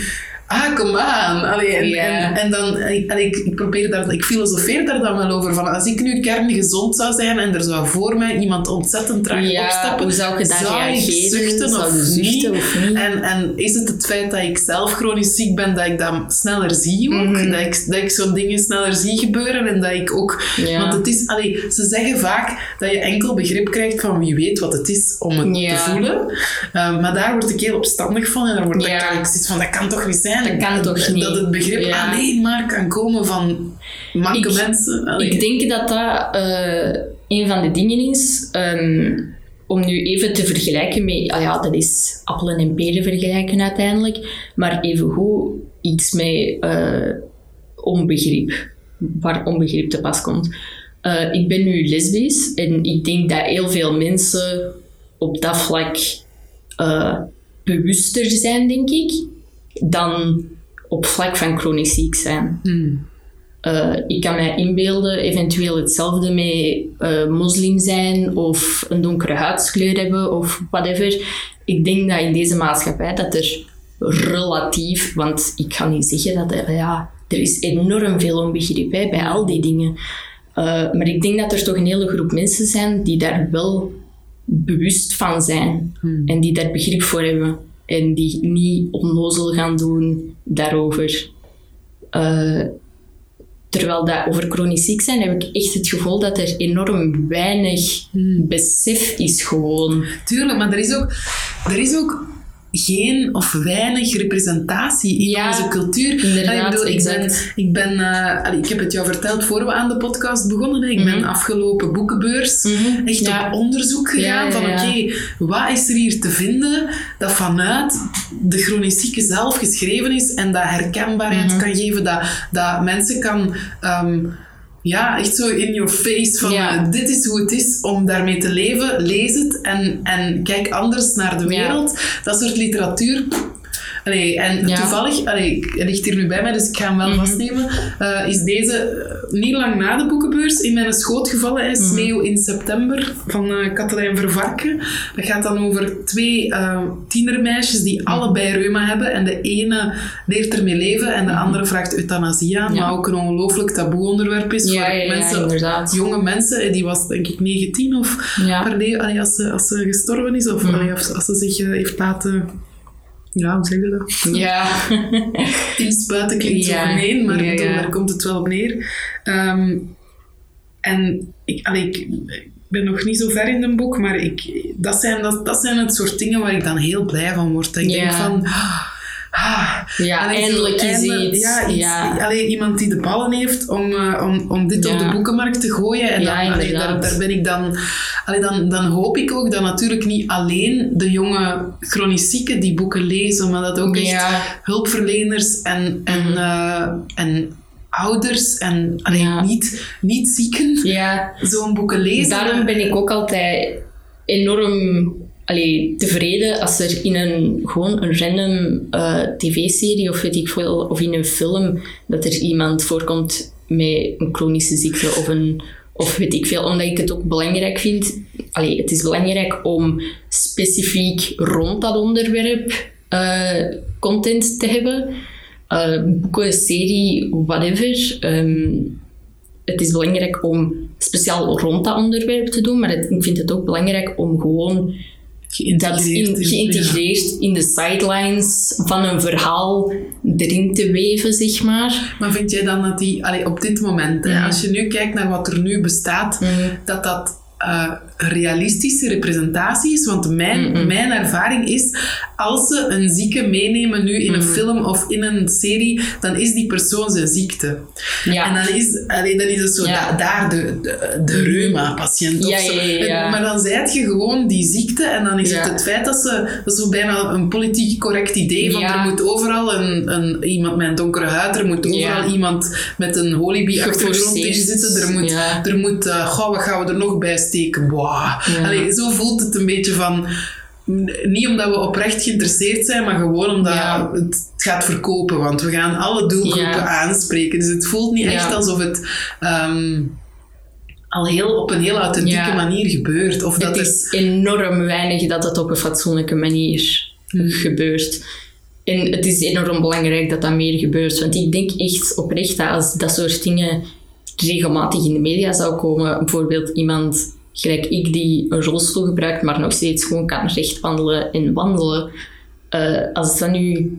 Ah, kom aan. Allee, en, en, en dan, allee, ik, ik probeer daar, ik filosofeer daar dan wel over. Van, als ik nu kerngezond zou zijn en er zou voor mij iemand ontzettend traag Ja, opstappen, hoe zou je daar ik zuchten Zou of zuchten niet? of niet? En, en is het het feit dat ik zelf chronisch ziek ben, dat ik dat sneller zie ook? Mhm. Dat ik, dat ik zo'n dingen sneller zie gebeuren en dat ik ook... Ja. Want het is, allee, ze zeggen vaak dat je enkel begrip krijgt van wie weet wat het is om het Ja. te voelen. Uh, maar daar word ik heel opstandig van en dan word ik zoiets van, dat kan toch niet zijn? Dat kan toch niet? Dat het begrip Ja. alleen maar kan komen van manke Ik- mensen. Allee. Ik denk dat dat eh, een van de dingen is. ehm, om nu even te vergelijken met... Ah ja, dat is appelen en peren vergelijken uiteindelijk. Maar evengoed iets met eh, onbegrip. Waar onbegrip te pas komt. Eh, ik ben nu lesbisch en ik denk dat heel veel mensen op dat vlak bewuster zijn, denk ik, dan op vlak van chronisch ziek zijn. Hmm. Uh, ik kan mij inbeelden, eventueel hetzelfde met uh, moslim zijn of een donkere huidskleur hebben of whatever. Ik denk dat in deze maatschappij dat er relatief, want ik ga niet zeggen dat er, ja, er is enorm veel onbegrip hè, bij al die dingen. Uh, maar ik denk dat er toch een hele groep mensen zijn die daar wel bewust van zijn Hmm. en die daar begrip voor hebben en die niet onnozel gaan doen daarover. Uh, terwijl dat over chronisch ziek zijn heb ik echt het gevoel dat er enorm weinig Hmm. besef is gewoon. Tuurlijk, maar er is ook, er is ook geen of weinig representatie in Ja, onze cultuur. inderdaad, Allee, ik, bedoel, ik ben, ik, ben eh, ik heb het jou verteld voor we aan de podcast begonnen. Hè. Ik ben Mhm. afgelopen boekenbeurs Mhm, echt ja. op onderzoek gegaan van oké, wat is er hier te vinden dat vanuit de chronisch zieke zelf geschreven is en dat herkenbaarheid Mhm. kan geven, dat, dat mensen kan... ehm, ja, echt zo in your face van Ja. eh, dit is hoe het is om daarmee te leven. Lees het en, en kijk anders naar de Ja. wereld. Dat soort literatuur. Allee, en Ja. toevallig, allee, ligt hier nu bij mij, dus ik ga hem wel Mhm. vastnemen, eh, is deze eh, niet lang na de boekenbeurs in mijn schoot gevallen. Is Mhm. Sneeuw in september van eh Katelijn Vervarken. Dat gaat dan over twee tienermeisjes die Mhm. allebei reuma hebben. En de ene leert ermee leven en de andere vraagt euthanasie aan. Ja. Maar ook een ongelooflijk taboe onderwerp is Ja, voor mensen jonge mensen, die was denk ik 19 of per als, ze, als ze gestorven is, of allee, als, ze zich heeft laten, ja, hoe zeg je dat? Ja. Inspuiten klinkt zo Ja. gemeen, maar Ja, ja. daar komt het wel op neer. Ehm, en ik, allee, ik ben nog niet zo ver in een boek, maar ik, dat, zijn, dat, dat zijn het soort dingen waar ik dan heel blij van word. Dat ik denk van... Ah, Ja, Allee, zo eindelijk is eindelijk- iets. Ja, iets Ja. allee, iemand die de ballen heeft om, eh, om, om dit Ja. op de boekenmarkt te gooien. En Ja, dan, allee, daar, daar ben ik dan, allee, dan... Dan hoop ik ook dat natuurlijk niet alleen de jonge chronisch zieken die boeken lezen, maar dat ook echt Ja. hulpverleners en, en, Mhm. eh, en ouders en allee, Ja. niet, niet zieken Ja, zo'n boeken lezen. daarom ben ik ook altijd enorm tevreden als er in een gewoon een random eh, tv-serie of weet ik veel, of in een film, dat er iemand voorkomt met een chronische ziekte of een of weet ik veel, omdat ik het ook belangrijk vind. Allee, het is belangrijk om specifiek rond dat onderwerp eh, content te hebben. Eh, boeken, serie, whatever. Ehm, het is belangrijk om speciaal rond dat onderwerp te doen, maar ik vind het ook belangrijk om gewoon dat in, geïntegreerd in de sidelines van een verhaal erin te weven, zeg maar. Maar vind jij dan dat die, allee, op dit moment, hè, Mhm. als je nu kijkt naar wat er nu bestaat, dat dat eh, realistische representatie is? Want mijn, mijn ervaring is, als ze een zieke meenemen nu in een Mhm. film of in een serie, dan is die persoon zijn ziekte. Ja. En dan is, allee, dan is het zo Ja. da- daar de, de, de reuma-patiënt of zo. Maar dan zijt je gewoon die ziekte en dan is het het feit dat ze... Dat is zo bijna een politiek correct idee van er moet overal een, een, iemand met een donkere huid, er moet overal iemand met een holibi-achtergrond in zitten. Er moet, er moet uh, goh, wat gaan we er nog bij steken? Boah. Ja. Allee, zo voelt het een beetje van... Niet omdat we oprecht geïnteresseerd zijn, maar gewoon omdat Ja. het gaat verkopen. Want we gaan alle doelgroepen Ja. aanspreken. Dus het voelt niet echt alsof het ehm, al heel, op een heel authentieke Ja. manier gebeurt. Of dat het is enorm weinig dat het op een fatsoenlijke manier gebeurt. En het is enorm belangrijk dat dat meer gebeurt. Want ik denk echt oprecht dat als dat soort dingen regelmatig in de media zou komen, bijvoorbeeld iemand gelijk ik die een rolstoel gebruikt, maar nog steeds gewoon kan recht wandelen en wandelen. eh, als dat nu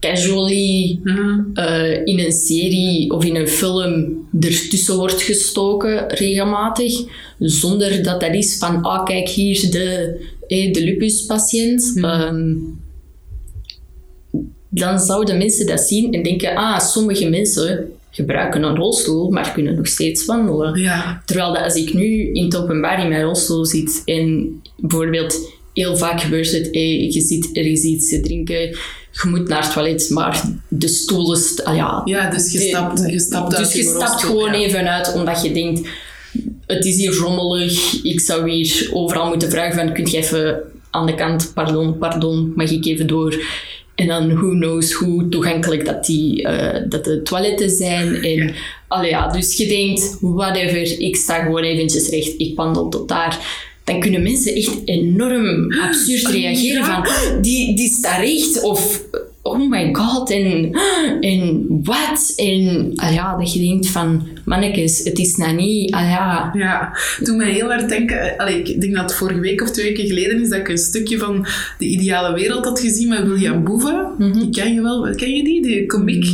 casually Mhm. eh, in een serie of in een film ertussen wordt gestoken regelmatig, zonder dat dat is van, ah kijk hier de, eh, de lupuspatiënt. Ehm, dan zouden mensen dat zien en denken, ah, sommige mensen gebruiken een rolstoel, maar kunnen nog steeds wandelen. Ja. Terwijl dat als ik nu in het openbaar in mijn rolstoel zit en bijvoorbeeld heel vaak gebeurt het, eh, je zit ergens iets te drinken, je moet naar het toilet, maar de stoel is... Ah ja, ja, dus je stapt, je stapt uit dus je je stapt rolstoel, gewoon ja. even uit omdat je denkt, het is hier rommelig, ik zou hier overal moeten vragen van, kunt je even aan de kant, pardon, pardon, mag ik even door? En dan who knows hoe toegankelijk dat, die, eh, dat de toiletten zijn. En, Ja. allee, ja, dus je denkt, whatever, ik sta gewoon eventjes recht, ik wandel tot daar. Dan kunnen mensen echt enorm absurd reageren van, die, die staat recht of oh my god en, en wat? En ah ja, dat je denkt van, mannetjes, het is nou niet, ah ja, Ja, toen mij heel hard denken... Allee, ik denk dat het vorige week of twee weken geleden is dat ik een stukje van De Ideale Wereld had gezien met William Boeva. Die ken je wel. Ken je die? Die komiek.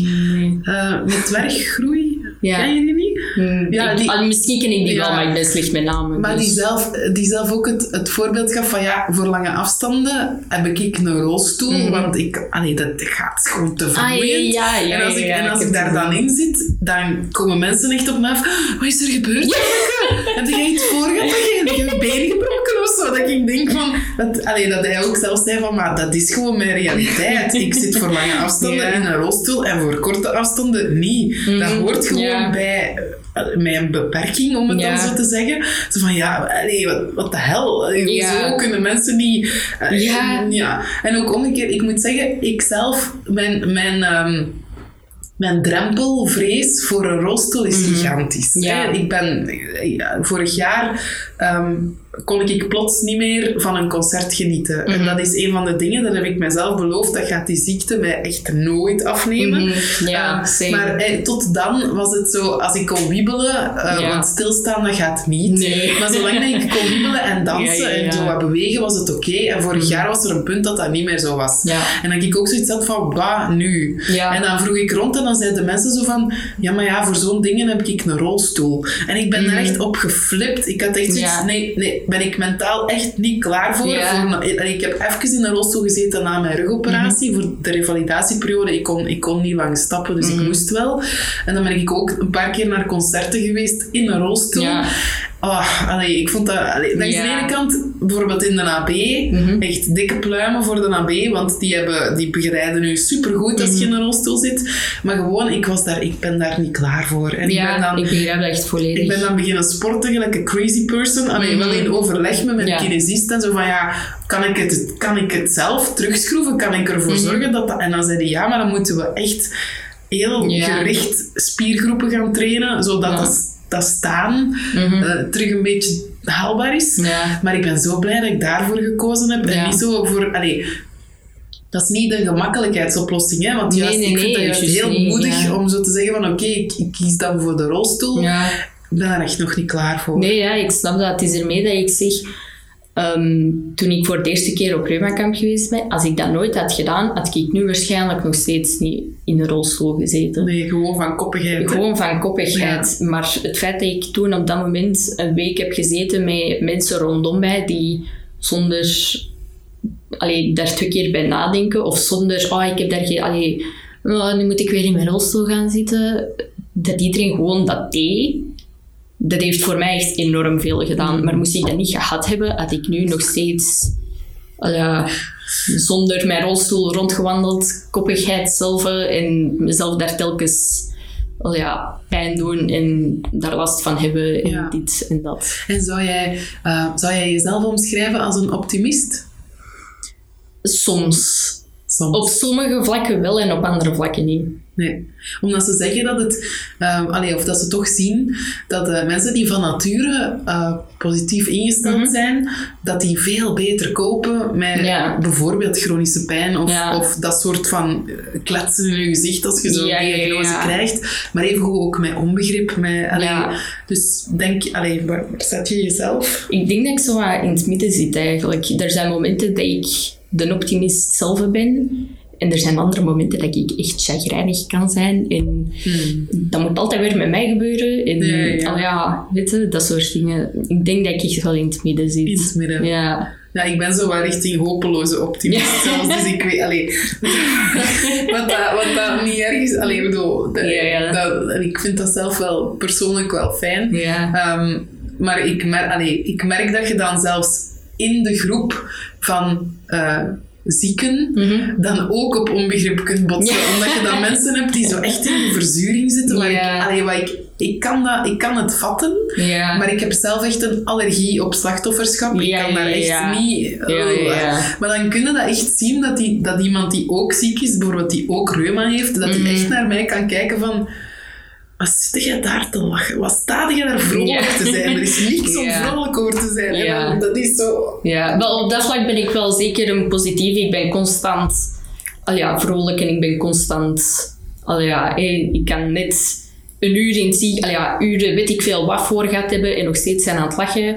Eh, met dwerggroei. Ja. Ken je die niet? Mm, Ja, ik- die- ah, misschien ken ik die Ja. wel, maar ik ben slecht met namen. Maar dus- die zelf, die zelf ook het, het voorbeeld gaf van ja, voor lange afstanden heb ik een rolstoel, want ik, allee, dat gaat gewoon te vermoeiend. ja, en als ik, en als ik daar dan in zit, dan komen mensen echt op me af. "Ah, Wat is er gebeurd? Heb jij iets voor gehad? Heb je je been gebroken of zo? Dat ik denk van... Dat, allee, dat hij ook zelf zei van, maar dat is gewoon mijn realiteit. Ik zit voor lange afstanden in een rolstoel en voor korte afstanden niet. Dat Mhm, hoort gewoon ja. bij eh, mijn beperking, om het Ja. dan zo te zeggen. Zo van, ja, allee, wat, wat de hel? Allee, Ja. Hoezo kunnen mensen niet... eh, Ja. ja. En ook omgekeerd, ik moet zeggen, ik zelf, mijn... mijn ehm, mijn drempelvrees voor een rolstoel is gigantisch. Mhm. Ja. hè. Ik ben ja, vorig jaar ehm, kon ik plots niet meer van een concert genieten. En Mhm. dat is een van de dingen, dat heb ik mezelf beloofd, dat gaat die ziekte mij echt nooit afnemen. Mhm, ja, Eh, maar eh, tot dan was het zo, als ik kon wiebelen, eh, Ja. want stilstaan dat gaat niet. Nee. Maar zolang dat ik kon wiebelen en dansen Ja, ja, ja. en zo wat bewegen, was het oké. En vorig jaar was er een punt dat dat niet meer zo was. Ja. En dat ik ook zoiets had van, wat nu? Ja. En dan vroeg ik rond en dan zeiden de mensen zo van, ja, maar ja, voor zo'n dingen heb ik een rolstoel. En ik ben daar echt op geflipt. Ik had echt zoiets, Mhm. Nee, nee, ben ik mentaal echt niet klaar voor. Ja. voor een- ik heb even in een rolstoel gezeten na mijn rugoperatie, Mhm. voor de revalidatieperiode. Ik kon, ik kon niet lang stappen, dus Mhm. ik moest wel. En dan ben ik ook een paar keer naar concerten geweest in een rolstoel. Ja. Oh, allee, ik vond dat... Allee, langs Ja. de ene kant, bijvoorbeeld in de AB, Mhm. echt dikke pluimen voor de AB, want die, hebben, die begeleiden u supergoed als je Mhm. in een rolstoel zit. Maar gewoon, ik, was daar, ik ben daar niet klaar voor. En ik ben Ja, dan... ik begrijp dat echt volledig. Ik ben dan beginnen sporten gelijk een crazy person. Allee, Mhm. wel in overleg met mijn Ja. kinesist en zo van ja, kan ik het, kan ik het zelf terugschroeven? Kan ik ervoor Mhm. zorgen dat dat... En dan zei hij ja, maar dan moeten we echt heel Ja. gericht spiergroepen gaan trainen, zodat Ja. dat, dat staan eh, terug een beetje haalbaar is. Ja. Maar ik ben zo blij dat ik daarvoor gekozen heb en niet zo voor... Allee, dat is niet de gemakkelijkheidsoplossing, hè? want juist, nee, ik vind nee, dat juist heel niet, moedig ja. om zo te zeggen van oké, ik, ik kies dan voor de rolstoel. Ik ben er echt nog niet klaar voor. Nee, ja, ik snap dat. Het is ermee dat ik zeg... ehm, toen ik voor de eerste keer op Reumakamp geweest ben, als ik dat nooit had gedaan, had ik nu waarschijnlijk nog steeds niet in de rolstoel gezeten. Nee, gewoon van koppigheid. Gewoon van koppigheid. Maar het feit dat ik toen op dat moment een week heb gezeten met mensen rondom mij die zonder allee, daar twee keer bij nadenken of zonder, oh, ik heb daar geen, allee, oh, nu moet ik weer in mijn rolstoel gaan zitten, dat iedereen gewoon dat deed. Dat heeft voor mij echt enorm veel gedaan. Maar moest ik dat niet gehad hebben, had ik nu nog steeds ja, zonder mijn rolstoel rondgewandeld, koppigheid zelf en mezelf daar telkens ja, pijn doen en daar last van hebben en Ja. dit en dat. En zou jij, eh, zou jij jezelf omschrijven als een optimist? Soms. Soms. Op sommige vlakken wel en op andere vlakken niet. Nee. Omdat ze zeggen dat het, allee, of dat ze toch zien dat eh, mensen die van nature eh, positief ingesteld Mhm. zijn, dat die veel beter kopen met Ja. bijvoorbeeld chronische pijn of, Ja. of dat soort van eh, kletsen in je gezicht als je zo'n Ja, diagnose krijgt. Maar even ook met onbegrip. Met, allee. Dus denk, allee, waar, waar zet je jezelf? Ik denk dat ik zo wat in het midden zit eigenlijk. Er zijn momenten dat ik de optimist zelf ben. En er zijn andere momenten dat ik echt chagrijnig kan zijn. En dat moet altijd weer met mij gebeuren. En Ja, ja. al ja, weet je, dat soort dingen. Ik denk dat ik echt wel in het midden zit. In het midden. Ja. Ja, ik ben zo wel richting hopeloze optimist Ja. zelfs, dus ik weet, allee, wat, dat, wat dat niet erg is, allee, ik bedoel, dat, Ja, ja. dat- en ik vind dat zelf wel persoonlijk wel fijn, Ja. Ehm, maar ik, mer allee, ik merk dat je dan zelfs in de groep van eh, zieken Mhm. dan ook op onbegrip kunt botsen, Ja. omdat je dan mensen hebt die zo echt in de verzuring zitten, waar Ja. ik, allee, waar ik, ik, kan dat, ik kan het vatten, Ja. maar ik heb zelf echt een allergie op slachtofferschap. Ik kan daar echt niet... Ja. Maar dan kun je dat echt zien, dat, die, dat iemand die ook ziek is, bijvoorbeeld die ook reuma heeft, dat Mhm. hij echt naar mij kan kijken van... Wat zit jij daar te lachen? Wat sta je daar vrolijk Ja. te zijn? Er is niks om Ja. vrolijk over te zijn. Ja. Dat is zo... Ja, wel op dat vlak ben ik wel zeker een positief. Ik ben constant al ja, vrolijk en ik ben constant... Al ja, ik kan net een uur in zie, al ja, uren weet ik veel wat voor gaat hebben en nog steeds zijn aan het lachen.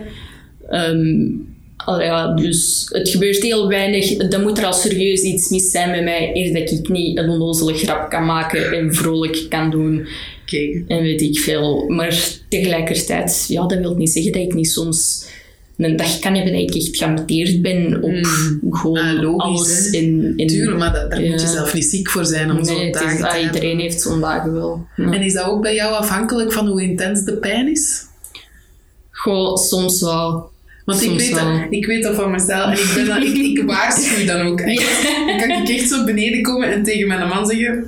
Al ja, dus het gebeurt heel weinig. Dan moet er al serieus iets mis zijn met mij, eer dat ik niet een onnozele grap kan maken en vrolijk kan doen En weet ik veel. Maar tegelijkertijd, ja, dat wil niet zeggen dat ik niet soms een dag kan hebben dat ik echt geamputeerd ben op gewoon Ah, logisch, alles. hè. In, in, Tuurlijk, maar da- daar moet je Ja. zelf niet ziek voor zijn om nee, zo'n het dagen is, te ah, hebben. iedereen heeft zo'n dagen wel. Ja. En is dat ook bij jou afhankelijk van hoe intens de pijn is? Goh, soms wel. Want ik weet, dat, ik weet dat van mezelf. En ik, ben dan, ik, ik waarschuw dan ook echt. Dan kan ik echt zo beneden komen en tegen mijn man zeggen...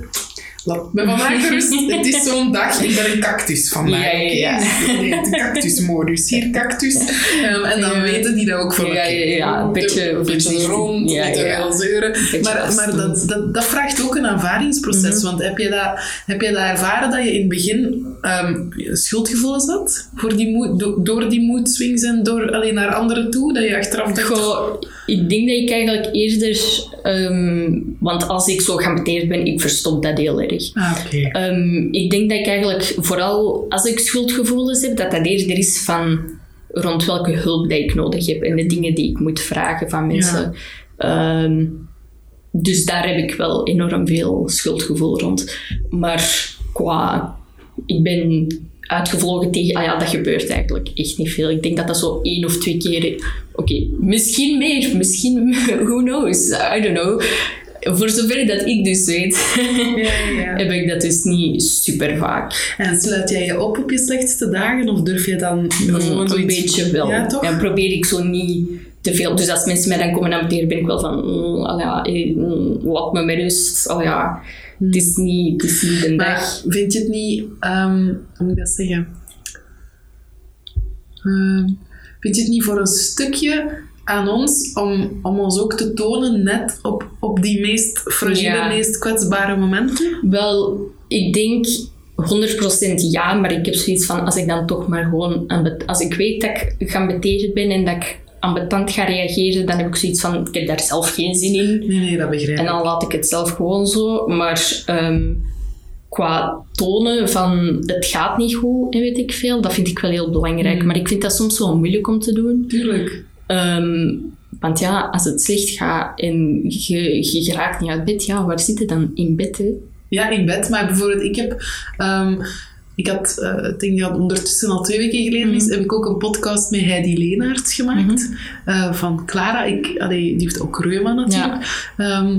Laat me vandaag gerust. Het is zo'n dag. Ik ben een cactus vandaag. Ja, ja, ja. de cactusmodus. Hier cactus. Ehm, en dan weten die dat ook van... Ja, ja, ja, een beetje een beetje rond, Ja, niet zeuren. Maar, maar dat, dat, dat vraagt ook een ervaringsproces. Mhm. Want heb je, dat, heb je dat ervaren dat je in het begin ehm schuldgevoelens had? Voor die moed, do- door die moedswings en door alleen naar anderen toe? Dat je achteraf dacht... Goh, ik denk dat ik eigenlijk eerder... ehm, want als ik zo geamputeerd ben, ik verstop dat heel erg. Ah. Ehm, ik denk dat ik eigenlijk, vooral als ik schuldgevoelens heb, dat dat eerder is van rond welke hulp dat ik nodig heb en de dingen die ik moet vragen van mensen. Ehm, dus daar heb ik wel enorm veel schuldgevoel rond. Maar qua, ik ben uitgevlogen tegen, ah ja, dat gebeurt eigenlijk echt niet veel. Ik denk dat dat zo één of twee keer, oké, misschien meer, misschien, who knows, I don't know voor zover dat ik dus weet, Ja, ja. heb ik dat dus niet super vaak. En sluit jij je op op je slechtste dagen of durf je dan gewoon een zoiets... beetje wel. Ja, toch? En probeer ik zo niet te veel. Dus als mensen mij dan komen amputeren, ben ik wel van, mm, al ja, eh, mm, laat me met rust. Al ja, het is niet, het is niet de dag. Vind je het niet... ehm, hoe moet ik dat zeggen? Ehm, vind je het niet voor een stukje aan ons om, om ons ook te tonen net op, op die meest fragile, Ja. meest kwetsbare momenten? Wel, ik denk 100% ja, maar ik heb zoiets van als ik dan toch maar gewoon als ik weet dat ik geambeterd ben en dat ik ambetant ga reageren, dan heb ik zoiets van ik heb daar zelf geen zin in. Nee, nee, dat begrijp En ik. dan laat ik het zelf gewoon zo. Maar ehm, qua tonen van het gaat niet goed en weet ik veel, dat vind ik wel heel belangrijk. Mm. Maar ik vind dat soms wel moeilijk om te doen. Tuurlijk. Ehm, want ja, als het slecht gaat en je, je geraakt niet uit bed, ja, waar zit je dan in bed? Hè? Ja, in bed. Maar bijvoorbeeld, ik heb... ehm, ik had, eh, ik denk dat ondertussen al twee weken geleden is, heb ik ook een podcast met Heidi Leenaerts gemaakt. eh, van Clara. Ik, allee, die heeft ook reuma natuurlijk. Ehm,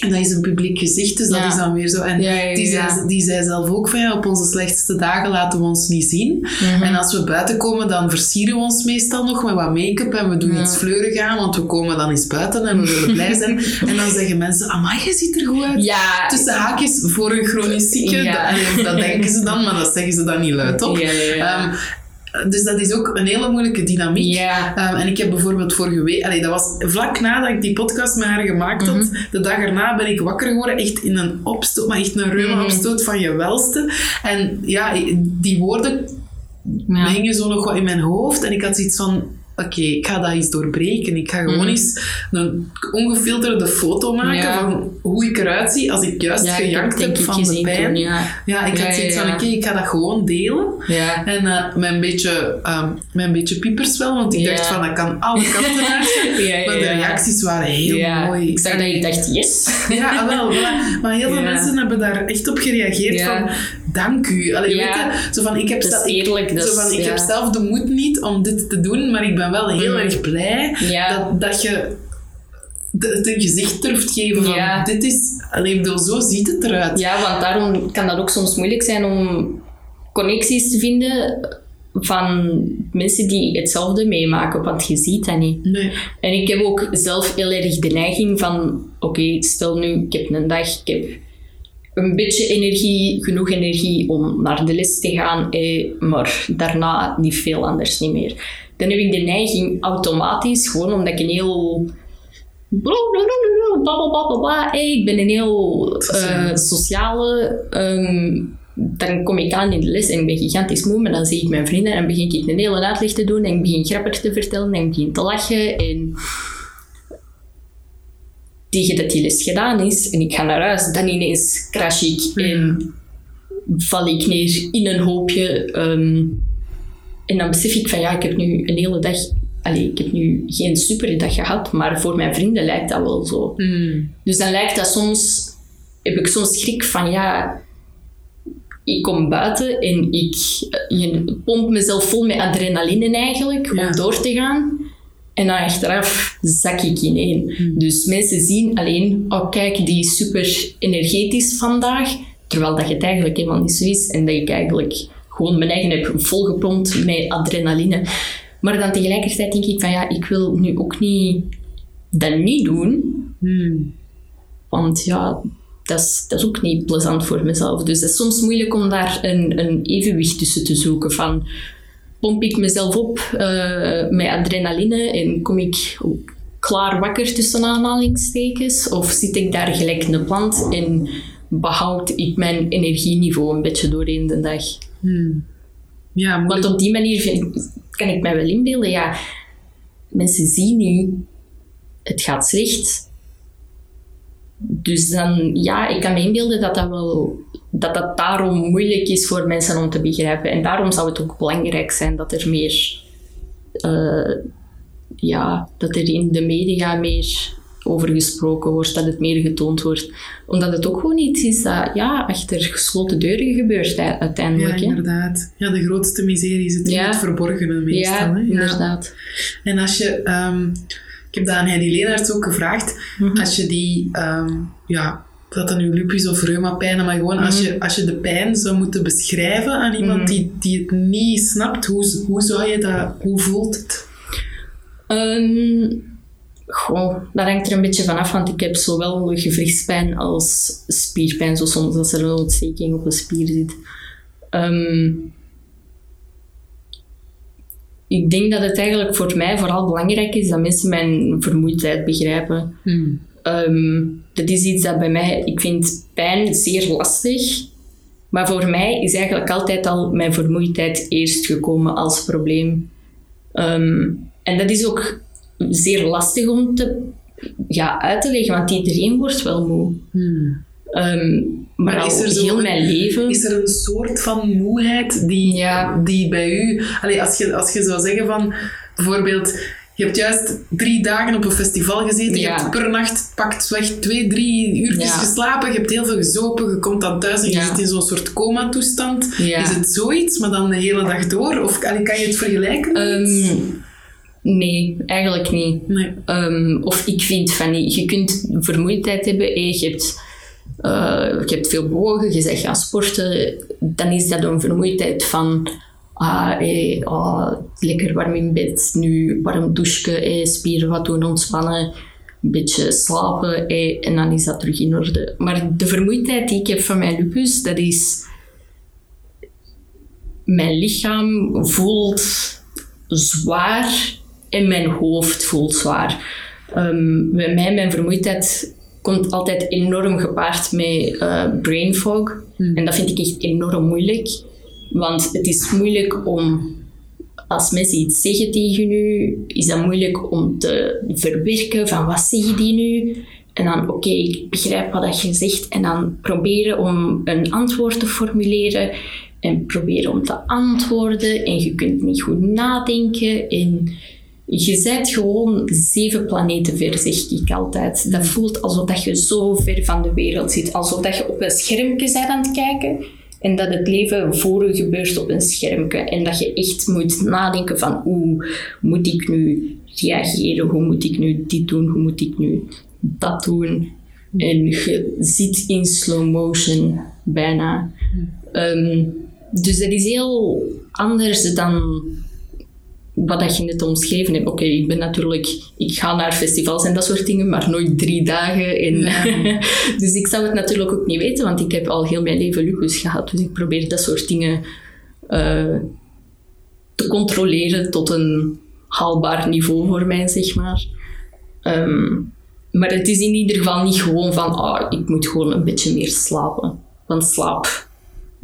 en dat is een publiek gezicht, dus dat Ja. is dan weer zo. En Ja, ja, die, zei, die zei zelf ook van op onze slechtste dagen laten we ons niet zien. Mhm. En als we buiten komen, dan versieren we ons meestal nog met wat make-up en we doen iets fleurig aan, want we komen dan eens buiten en we willen blij zijn. en dan zeggen mensen, amai, je ziet er goed uit. Tussen haakjes voor een chronisch zieke. Dat, dat denken ze dan, maar dat zeggen ze dan niet luid op. Ja. Ehm, dus dat is ook een hele moeilijke dynamiek. Ehm, en ik heb bijvoorbeeld vorige week, allee, dat was vlak nadat ik die podcast met haar gemaakt had, Mhm. de dag erna ben ik wakker geworden, echt in een opstoot, maar echt een Mhm. reuma-opstoot van je welste. En ja, die woorden ja. hingen zo nog wat in mijn hoofd en ik had zoiets van, oké, ik ga dat eens doorbreken. Ik ga gewoon Mhm. eens een ongefilterde foto maken Ja. van hoe ik eruit zie als ik juist Ja, gejankt heb van de pijn. toen, ja. Ja, ik had zoiets van, oké, ik ga dat gewoon delen. Ja. En eh, met, een beetje, ehm, met een beetje piepers wel, want ik dacht van, dat kan alle kanten uit. Maar de reacties waren heel mooi. Ik zag dat ik dacht, yes. Ja, ah, wel, voilà. Maar heel veel mensen hebben daar echt op gereageerd van, dank u. Allee, Ja. weet je, zo van, ik heb, Dat is zel- ik- eerlijk, zo van, ik ja. heb zelf de moed niet om dit te doen, maar ik ben wel heel Mm. erg blij Ja. dat, dat je het een gezicht durft geven van, dit is... Allee, bedoel, zo ziet het eruit. Ja, want daarom kan dat ook soms moeilijk zijn om connecties te vinden van mensen die hetzelfde meemaken, want je ziet dat niet. Nee. En ik heb ook zelf heel erg de neiging van, oké, stel nu, ik heb een dag, ik heb een beetje energie, genoeg energie om naar de les te gaan, eh, maar daarna niet veel anders niet meer. Dan heb ik de neiging automatisch, gewoon omdat ik een heel blablabla, eh, ik ben een heel eh, sociale, ehm, dan kom ik aan in de les en ik ben gigantisch moe, maar dan zie ik mijn vrienden en begin ik een hele uitleg te doen en ik begin grappen te vertellen en ik begin te lachen en tegen dat die les gedaan is en ik ga naar huis, dan ineens crash ik en val ik neer in een hoopje. ehm, en dan besef ik van ja, ik heb nu een hele dag, allee, ik heb nu geen superdag gehad, maar voor mijn vrienden lijkt dat wel zo. Mm. Dus dan lijkt dat soms, heb ik soms schrik van ja, ik kom buiten en ik eh, je pomp mezelf vol met adrenaline eigenlijk Ja. om door te gaan. En dan achteraf zak ik ineen. Dus mensen zien alleen, oh kijk, die is super energetisch vandaag. Terwijl dat het eigenlijk helemaal niet zo is. En dat ik eigenlijk gewoon mijn eigen heb volgepompt met adrenaline. Maar dan tegelijkertijd denk ik van ja, ik wil nu ook niet dat niet doen. Mm. Want ja, dat is, dat is ook niet plezant voor mezelf. Dus het is soms moeilijk om daar een, een evenwicht tussen te zoeken. Van, pomp ik mezelf op eh, met adrenaline en kom ik klaar wakker tussen aanhalingstekens? Of zit ik daar gelijk een plant en behoud ik mijn energieniveau een beetje doorheen de dag? Mm. Ja, moeilijk. Want op die manier vind- kan ik mij wel inbeelden, ja, mensen zien nu, het gaat slecht. Dus dan, ja, ik kan me inbeelden dat dat wel, dat dat daarom moeilijk is voor mensen om te begrijpen. En daarom zou het ook belangrijk zijn dat er meer, eh, ja, dat er in de media meer over gesproken wordt, dat het meer getoond wordt. Omdat het ook gewoon iets is dat, ja, achter gesloten deuren gebeurt Ja, uiteindelijk. hè. inderdaad. Ja, de grootste miserie zit in Ja. het verborgene meestal. Ja, hè? inderdaad. En als je... ehm, Ik heb dat aan Heidi Leenaerts ook gevraagd. Mhm. Als je die, ehm, ja, dat dan nu lupus of reumapijn, maar gewoon als, je, als je de pijn zou moeten beschrijven aan iemand Mhm. die, die het niet snapt, hoe, hoe zou je dat, hoe voelt het? Goh, dat hangt er een beetje vanaf, want ik heb zowel gewrichtspijn als spierpijn, zo soms als er een ontsteking op een spier zit. Ehm, ik denk dat het eigenlijk voor mij vooral belangrijk is dat mensen mijn vermoeidheid begrijpen. Ehm, dat is iets dat bij mij, ik vind pijn zeer lastig. Maar voor mij is eigenlijk altijd al mijn vermoeidheid eerst gekomen als probleem. Ehm, en dat is ook zeer lastig om te, ja, uit te leggen, want iedereen wordt wel moe. Ehm, maar, Maar is er zo heel een- mijn leven... Is er een soort van moeheid die, Ja. die bij u... Allee, als, je, als je zou zeggen van... Bijvoorbeeld, je hebt juist drie dagen op een festival gezeten. Je hebt per nacht pakt slecht twee, drie uurtjes Ja. geslapen. Je hebt heel veel gezopen. Je komt dan thuis en je Ja. zit in zo'n soort coma-toestand. Is het zoiets, maar dan de hele dag door? Of kan je het vergelijken? Ehm, nee, eigenlijk niet. nee. Ehm, of ik vind van niet. Je kunt vermoeidheid hebben. Je hebt, eh, je hebt veel bewogen, je zegt gaan sporten. Dan is dat een vermoeidheid van... Ah, eh, ah, lekker warm in bed. Nu warm douchen, eh, spieren wat doen ontspannen. Een beetje slapen en dan is dat terug in orde. Maar de vermoeidheid die ik heb van mijn lupus, dat is... Mijn lichaam voelt zwaar en mijn hoofd voelt zwaar. Ehm, bij mij, mijn vermoeidheid komt altijd enorm gepaard met eh, brain fog. En dat vind ik echt enorm moeilijk. Want het is moeilijk om, als mensen iets zeggen tegen u, is dat moeilijk om te verwerken van wat zeggen die nu? En dan, oké, ik begrijp wat dat je zegt. En dan proberen om een antwoord te formuleren. En proberen om te antwoorden. En je kunt niet goed nadenken. En je bent gewoon zeven planeten ver, zeg ik altijd. Dat voelt alsof dat je zo ver van de wereld zit. Alsof dat je op een schermpje bent aan het kijken. En dat het leven voor je gebeurt op een schermpje. En dat je echt moet nadenken van hoe moet ik nu reageren? Hoe moet ik nu dit doen? Hoe moet ik nu dat doen? En je zit in slow motion bijna. Ehm, dus dat is heel anders dan wat dat je net omschreven hebt. Oké, ik ben natuurlijk... Ik ga naar festivals en dat soort dingen, maar nooit drie dagen. En dus ik zou het natuurlijk ook niet weten, want ik heb al heel mijn leven lupus gehad. Dus ik probeer dat soort dingen eh, te controleren tot een haalbaar niveau voor mij, zeg maar. Ehm, maar het is in ieder geval niet gewoon van, ah, ik moet gewoon een beetje meer slapen. Want slaap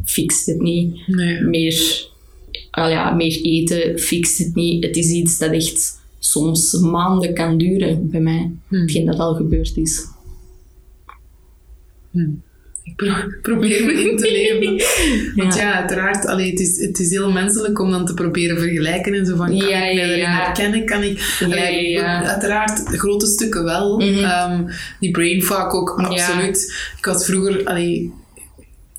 fixt het niet. Nee. Meer, ah ja, meer eten fixt het niet. Het is iets dat echt soms maanden kan duren bij mij. Hetgeen dat al gebeurd is. Ik pro- probeer me in te leven. Want ja, uiteraard, allee, het, is, het is heel menselijk om dan te proberen vergelijken en zo van, kan Ja, ik mij ja, ja. herkennen? Kan ik... Ja, Allee, ja, ja. Uiteraard, grote stukken wel. Mhm. Ehm, die brain fog ook, Ja. absoluut. Ik was vroeger... Allee,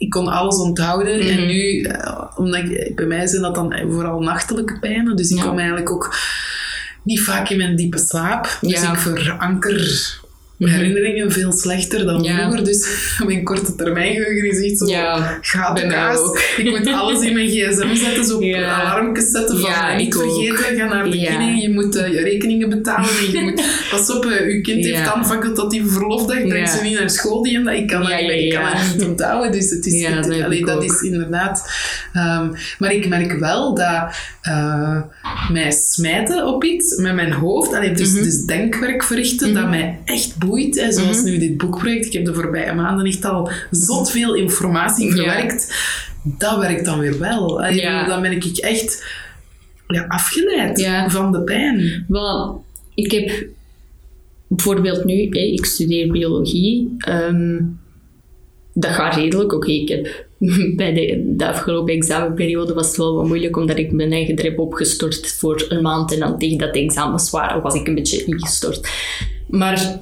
ik kon alles onthouden en Mhm. nu, eh, omdat ik, bij mij zijn dat dan vooral nachtelijke pijnen, dus ik Ja. kom eigenlijk ook niet vaak in mijn diepe slaap. Dus Ja. ik veranker herinneringen veel slechter dan Ja. vroeger. Dus mijn korte termijn geheugen is echt zo Ja, gaat. Ik moet alles in mijn gsm zetten, zo op Ja. alarmpjes zetten van Ja, eh, niet vergeten, ga naar de Ja. je moet eh, je rekeningen betalen. en je moet, pas op, eh, uw kind heeft dan facultatieve verlofdag, breng ze niet naar school die en dat. Ik kan, dat, ik kan dat niet onthouden, dus het is, Ja, het- dat allee, dat is inderdaad... ehm, maar ik merk wel dat eh, mij smijten op iets met mijn hoofd, allee, dus, Mhm. dus denkwerk verrichten, dat mij echt boeit. Hè, zoals Mhm. nu dit boekproject. Ik heb de voorbije maanden echt al zot veel informatie Ja. verwerkt. Dat werkt dan weer wel. Ja. Dan ben ik echt ja, afgeleid Ja. van de pijn. Wel, ik heb bijvoorbeeld nu, hè, ik studeer biologie. ehm, dat gaat redelijk. Oké, ik heb bij de, de afgelopen examenperiode was het wel wat moeilijk, omdat ik mijn eigen heb opgestort voor een maand en dan tegen dat de examens waren, was ik een beetje ingestort. Maar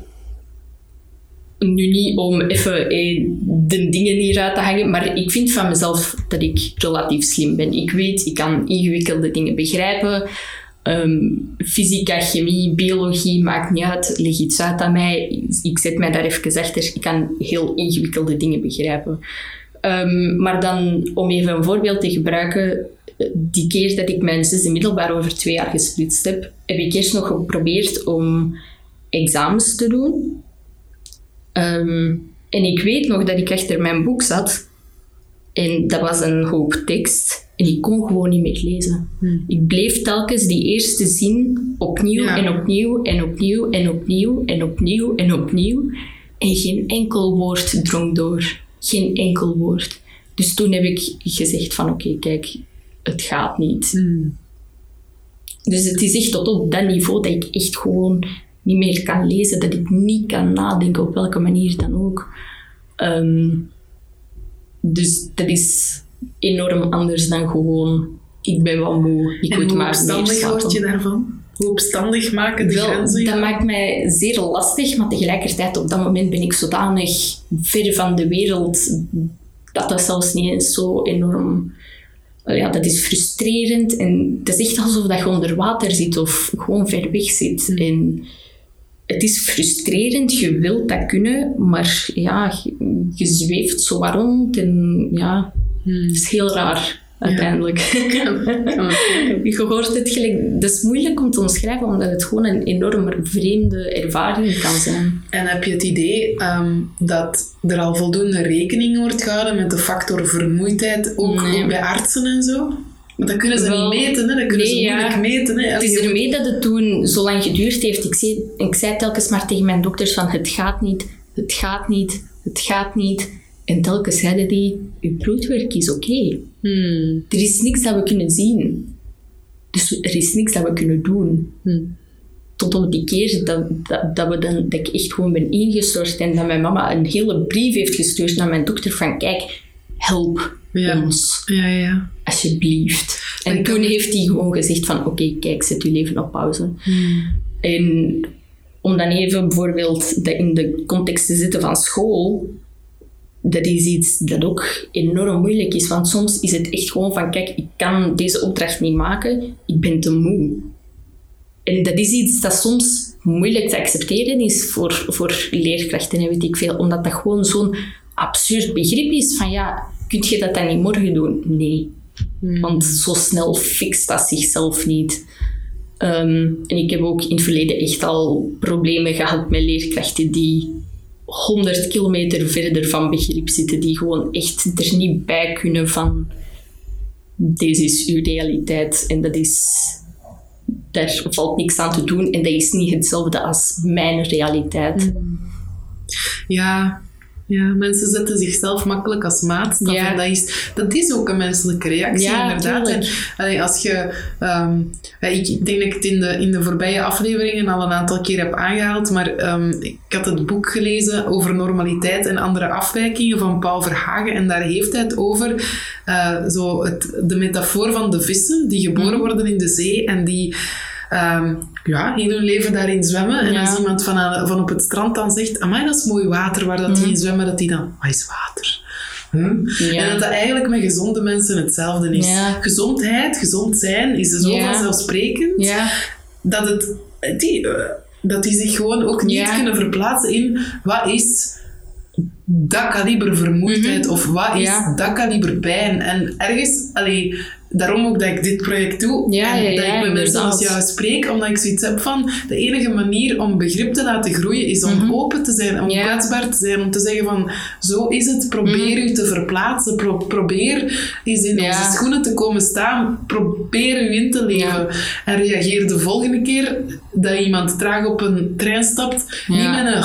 nu niet om even eh, de dingen hieruit te hangen, maar ik vind van mezelf dat ik relatief slim ben. Ik weet, ik kan ingewikkelde dingen begrijpen. Ehm, fysica, chemie, biologie, maakt niet uit. Leg iets uit aan mij. Ik zet mij daar even achter. Ik kan heel ingewikkelde dingen begrijpen. Ehm, maar dan, om even een voorbeeld te gebruiken, die keer dat ik mijn zesde middelbaar over twee jaar gesplitst heb, heb ik eerst nog geprobeerd om examens te doen. Ehm, en ik weet nog dat ik achter mijn boek zat en dat was een hoop tekst. En ik kon gewoon niet meer lezen. Hmm. Ik bleef telkens die eerste zin opnieuw Ja. en opnieuw en opnieuw en opnieuw en opnieuw en opnieuw. En geen enkel woord drong door. Geen enkel woord. Dus toen heb ik gezegd van oké, kijk, het gaat niet. Hmm. Dus het is echt tot op dat niveau dat ik echt gewoon niet meer kan lezen, dat ik niet kan nadenken op welke manier dan ook. Ehm, dus dat is enorm anders dan gewoon, ik ben wel moe, ik En moet maar meer opstandig slapen. word je daarvan? Hoe opstandig maken de Wel, grenzen? dat maakt mij zeer lastig, maar tegelijkertijd op dat moment ben ik zodanig ver van de wereld dat dat zelfs niet eens zo enorm... Ja, dat is frustrerend en het is echt alsof dat je onder water zit of gewoon ver weg zit. Mm. En het is frustrerend, je wilt dat kunnen, maar ja, je, zweeft zo wat rond en ja, Hmm. het is heel raar uiteindelijk. Je hoort het gelijk. Dat is moeilijk om te omschrijven, omdat het gewoon een enorm vreemde ervaring kan zijn. En heb je het idee ehm, dat er al voldoende rekening wordt gehouden met de factor vermoeidheid, ook, Nee. ook bij artsen en zo? Want dat kunnen ze Wel, niet meten, hè? dat kunnen ze ja. moeilijk meten. Hè? Het is ermee dat het toen zo lang geduurd heeft. Ik zei, ik zei telkens maar tegen mijn dokters van het gaat niet, het gaat niet, het gaat niet. En telkens zeiden die, uw bloedwerk is oké. Hmm. Er is niks dat we kunnen zien. Dus er is niks dat we kunnen doen. Hmm. tot op die keer dat, dat, dat, we dan, dat ik echt gewoon ben ingestort en dat mijn mama een hele brief heeft gestuurd naar mijn dokter van kijk, help Ja. ons, Ja, ja. alsjeblieft. En Ik toen heeft hij gewoon gezegd van oké, kijk, zet je leven op pauze. En om dan even bijvoorbeeld dat in de context te zetten van school, dat is iets dat ook enorm moeilijk is. Want soms is het echt gewoon van, kijk, ik kan deze opdracht niet maken, ik ben te moe. En dat is iets dat soms moeilijk te accepteren is voor, voor leerkrachten en weet ik veel. Omdat dat gewoon zo'n absurd begrip is van, ja, kun je dat dan niet morgen doen? Nee. Want zo snel fixt dat zichzelf niet. Ehm, en ik heb ook in het verleden echt al problemen gehad met leerkrachten die 100 kilometer verder van begrip zitten, die gewoon echt er niet bij kunnen van deze is uw realiteit en dat is daar valt niks aan te doen en dat is niet hetzelfde als mijn realiteit. Ja, ja, mensen zetten zichzelf makkelijk als maatstaf. Ja. En dat is, dat is ook een menselijke reactie, Ja, inderdaad. En, allee, als je, ehm, ja, ik denk dat ik het in de, in de voorbije afleveringen al een aantal keer heb aangehaald, maar ehm, ik had het boek gelezen over normaliteit en andere afwijkingen van Paul Verhagen. En daar heeft hij het over eh, zo het, de metafoor van de vissen die geboren Mhm. worden in de zee en die ehm, ja, heel hun leven daarin zwemmen. En Ja. als iemand van, aan- van op het strand dan zegt, amai, dat is mooi water waar dat die Mhm. in zwemmen, dat die dan, wat is water? Hm? Ja. En dat dat eigenlijk met gezonde mensen hetzelfde is. Ja. Gezondheid, gezond zijn, is zo vanzelfsprekend dat, het, die, eh, dat die zich gewoon ook niet kunnen verplaatsen in wat is dat kaliber vermoeidheid of wat is Mhm. Ja. dat kaliber pijn. En ergens, allee, daarom ook dat ik dit project doe. Ja, en ja, dat ja, ik met mensen als jou spreek, omdat ik zoiets heb van de enige manier om begrip te laten groeien is om Mhm. open te zijn, om kwetsbaar te zijn, om te zeggen van zo is het, probeer u te verplaatsen, Pro- probeer eens in Mhm. Onze schoenen te komen staan, probeer u in te leven. En reageer de volgende keer dat iemand traag op een trein stapt, niet met een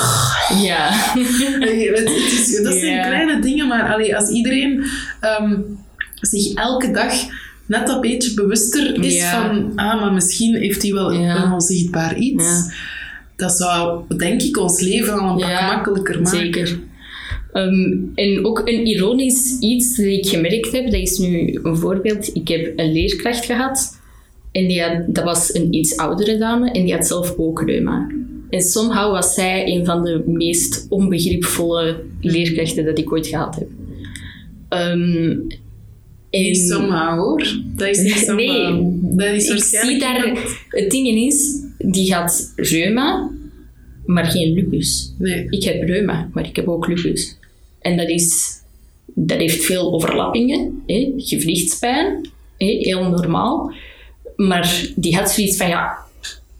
ja. Het, is, dat zijn kleine dingen, maar allee, als iedereen ehm, zich elke dag net dat beetje bewuster is Ja. van, ah, maar misschien heeft hij wel Ja. een onzichtbaar iets. Ja. Dat zou, denk ik, ons leven al een pak makkelijker maken. Zeker. Ehm, en ook een ironisch iets dat ik gemerkt heb, dat is nu een voorbeeld. Ik heb een leerkracht gehad en die had, dat was een iets oudere dame en die had zelf ook reuma. En somehow was zij een van de meest onbegripvolle leerkrachten dat ik ooit gehad heb. Niet En- zomaar hoor. Dat is niet zomaar. Nee, dat is ik zie daar... Het ding is, die had reuma, maar geen lupus. Nee. Ik heb reuma, maar ik heb ook lupus. En dat, is, dat heeft veel overlappingen. Hè? Gewrichtspijn, hè? heel normaal. Maar die had zoiets van, ja,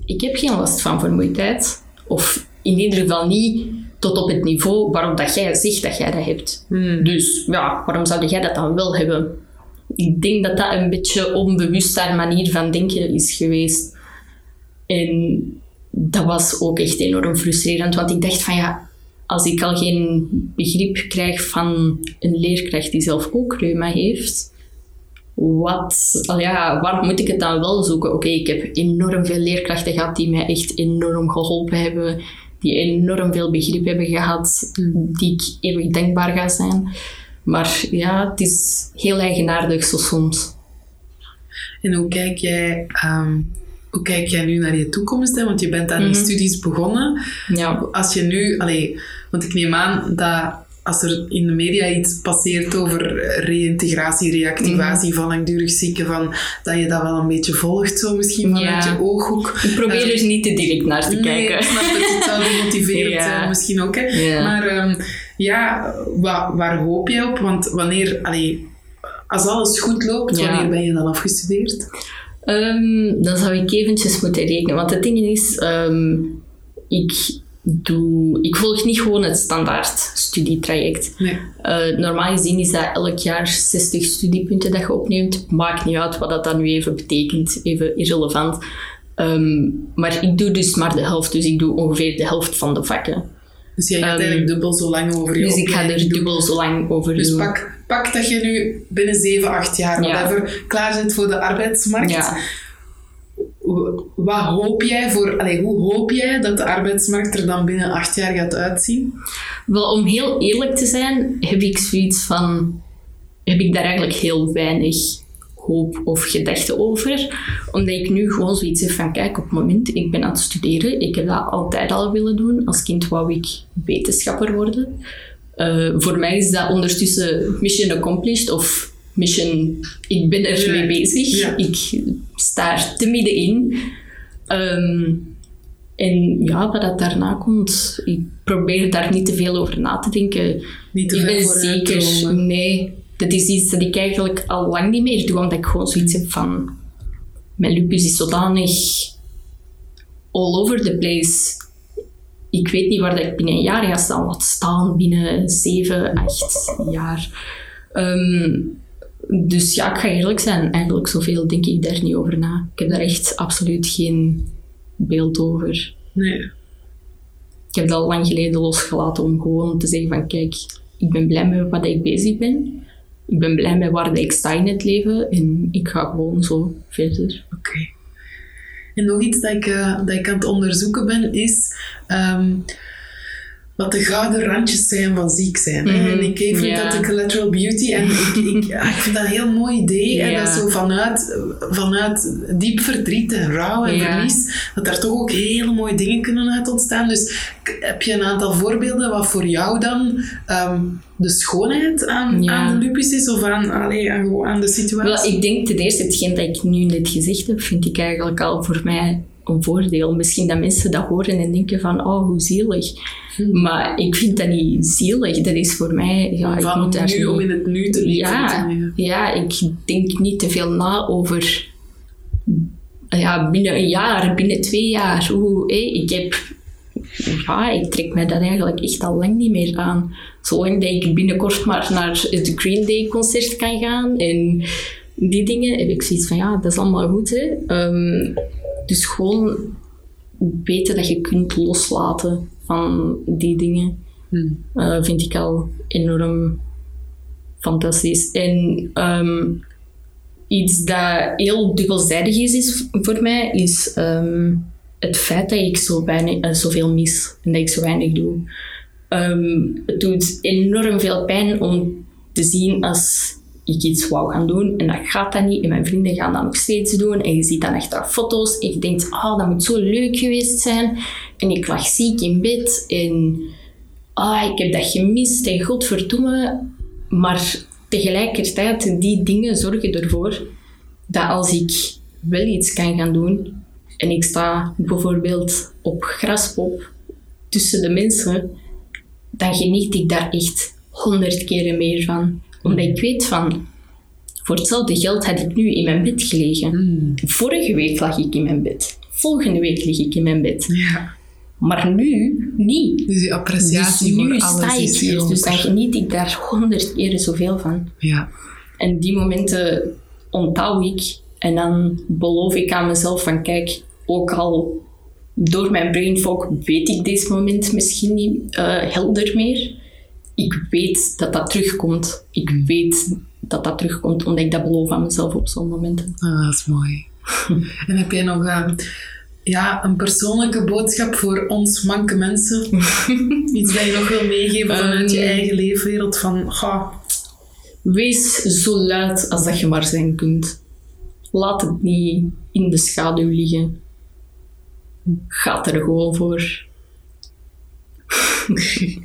ik heb geen last van vermoeidheid. Of in ieder geval niet tot op het niveau waarop dat jij zegt dat jij dat hebt. Hmm. Dus ja, waarom zou jij dat dan wel hebben? Ik denk dat dat een beetje onbewust haar manier van denken is geweest. En dat was ook echt enorm frustrerend, want ik dacht van ja, als ik al geen begrip krijg van een leerkracht die zelf ook reuma heeft, wat, al ja, waar moet ik het dan wel zoeken? Oké, ik heb enorm veel leerkrachten gehad die mij echt enorm geholpen hebben, die enorm veel begrip hebben gehad, die ik eeuwig dankbaar ga zijn. Maar ja, het is heel eigenaardig zo soms. En hoe kijk jij, ehm, hoe kijk jij nu naar je toekomst? Hè? Want je bent aan die Mhm. studies begonnen. Ja, Als je nu, allee, want ik neem aan dat als er in de media iets passeert over reïntegratie, reactivatie Mhm. van langdurig zieken, van, dat je dat wel een beetje volgt, zo misschien vanuit Ja. je ooghoek. ik probeer er niet te direct naar te Nee, kijken. ik snap het. Ja. zijn misschien ook. Hè. Maar ehm, ja, wa- waar hoop jij op? Want wanneer, allee, als alles goed loopt, Ja. wanneer ben je dan afgestudeerd? Ehm, dan zou ik eventjes moeten rekenen. Want het ding is, ehm, ik, doe, ik volg niet gewoon het standaard studietraject. Nee. Eh, normaal gezien is dat elk jaar 60 studiepunten dat je opneemt. Maakt niet uit wat dat dan nu even betekent, even irrelevant. Ehm, maar ik doe dus maar de helft, dus ik doe ongeveer de helft van de vakken. Dus jij gaat Ehm, eigenlijk dubbel zo lang over je Dus ik ga er dubbel zo lang over Dus doen. pak, pak dat je nu binnen 7, 8 jaar, Ja. whatever, klaar zit voor de arbeidsmarkt. Ja. Hoe- Wat hoop jij voor, allee, hoe hoop jij dat de arbeidsmarkt er dan binnen 8 jaar gaat uitzien? Wel, om heel eerlijk te zijn, heb ik zoiets van... Heb ik daar eigenlijk heel weinig hoop of gedachten over. Omdat ik nu gewoon zoiets heb van... Kijk, op het moment, ik ben aan het studeren. Ik heb dat altijd al willen doen. Als kind wou ik wetenschapper worden. Eh, voor mij is dat ondertussen mission accomplished of mission... Ik ben er mee bezig. Ja. Ik sta er te middenin. Ehm, en ja, wat dat daarna komt, ik probeer daar niet te veel over na te denken. Niet te ik ben vooruit zeker, nee, dat is iets dat ik eigenlijk al lang niet meer doe, omdat ik gewoon zoiets heb van, mijn lupus is zodanig all over the place. Ik weet niet waar dat ik binnen een jaar ga staan, wat staan binnen zeven, acht jaar. Ehm, dus ja, ik ga eerlijk zijn, eigenlijk zoveel denk ik daar niet over na. Ik heb daar echt absoluut geen beeld over. Nee. Ik heb dat al lang geleden losgelaten om gewoon te zeggen van kijk, ik ben blij met wat ik bezig ben. Ik ben blij met waar ik sta in het leven en ik ga gewoon zo verder. Oké. En nog iets dat ik, eh, dat ik aan het onderzoeken ben, is ehm, wat de gouden randjes zijn van ziek zijn. Mhm, En ik vind dat de collateral beauty. En ik, ik, ik vind dat een heel mooi idee. Ja. dat zo vanuit, vanuit diep verdriet en rouw en verlies, dat daar toch ook hele mooie dingen kunnen uit ontstaan. Dus heb je een aantal voorbeelden wat voor jou dan ehm, de schoonheid aan, aan de lupus is? Of aan, allee, aan, aan de situatie? Wel, ik denk ten eerste, hetgeen dat ik nu net gezegd heb, vind ik eigenlijk al voor mij een voordeel. Misschien dat mensen dat horen en denken van, oh, hoe zielig. Maar ik vind dat niet zielig. Dat is voor mij, ja, ik moet daar nu, niet- om in het nu te leven. Ja, ja, ik denk niet te veel na over ja, binnen een jaar, binnen twee jaar. Hoe, hé, ik heb, ja, ik trek mij dat eigenlijk echt al lang niet meer aan. Zolang dat ik binnenkort maar naar het Green Day concert kan gaan en die dingen, heb ik zoiets van ja, dat is allemaal goed. Hè. Ehm, dus gewoon weten dat je kunt loslaten van die dingen Hmm. eh, vind ik al enorm fantastisch. En ehm, iets dat heel dubbelzijdig is, is voor mij, is ehm, het feit dat ik zo weinig, eh, zoveel mis en dat ik zo weinig doe. Ehm, het doet enorm veel pijn om te zien als ik iets wou gaan doen en dat gaat dan niet en mijn vrienden gaan dat nog steeds doen en je ziet dan echt foto's en je denkt, ah, dat moet zo leuk geweest zijn en ik lag ziek in bed en ah, ik heb dat gemist en godverdomme. Maar tegelijkertijd, die dingen zorgen ervoor dat als ik wel iets kan gaan doen en ik sta bijvoorbeeld op graspop tussen de mensen, dan geniet ik daar echt honderd keren meer van. Omdat ik weet van, voor hetzelfde geld had ik nu in mijn bed gelegen. Mm. Vorige week lag ik in mijn bed. Volgende week lig ik in mijn bed. Ja. Maar nu niet. Dus die appreciatie Dus nu voor alles sta ik is hier, dus dan geniet ik daar honderd keren zoveel van. Ja. En die momenten onthoud ik. En dan beloof ik aan mezelf van kijk, ook al door mijn brain fog weet ik deze moment misschien niet eh, helder meer. Ik weet dat dat terugkomt. Ik weet dat dat terugkomt omdat ik dat beloof aan mezelf op zo'n momenten. Ah, dat is mooi. En heb jij nog eh, ja, een persoonlijke boodschap voor ons manke mensen? Iets dat je nog wil meegeven vanuit je Ehm. eigen leefwereld? Van, ga, Wees zo luid als dat je maar zijn kunt. Laat het niet in de schaduw liggen. Ga er gewoon voor.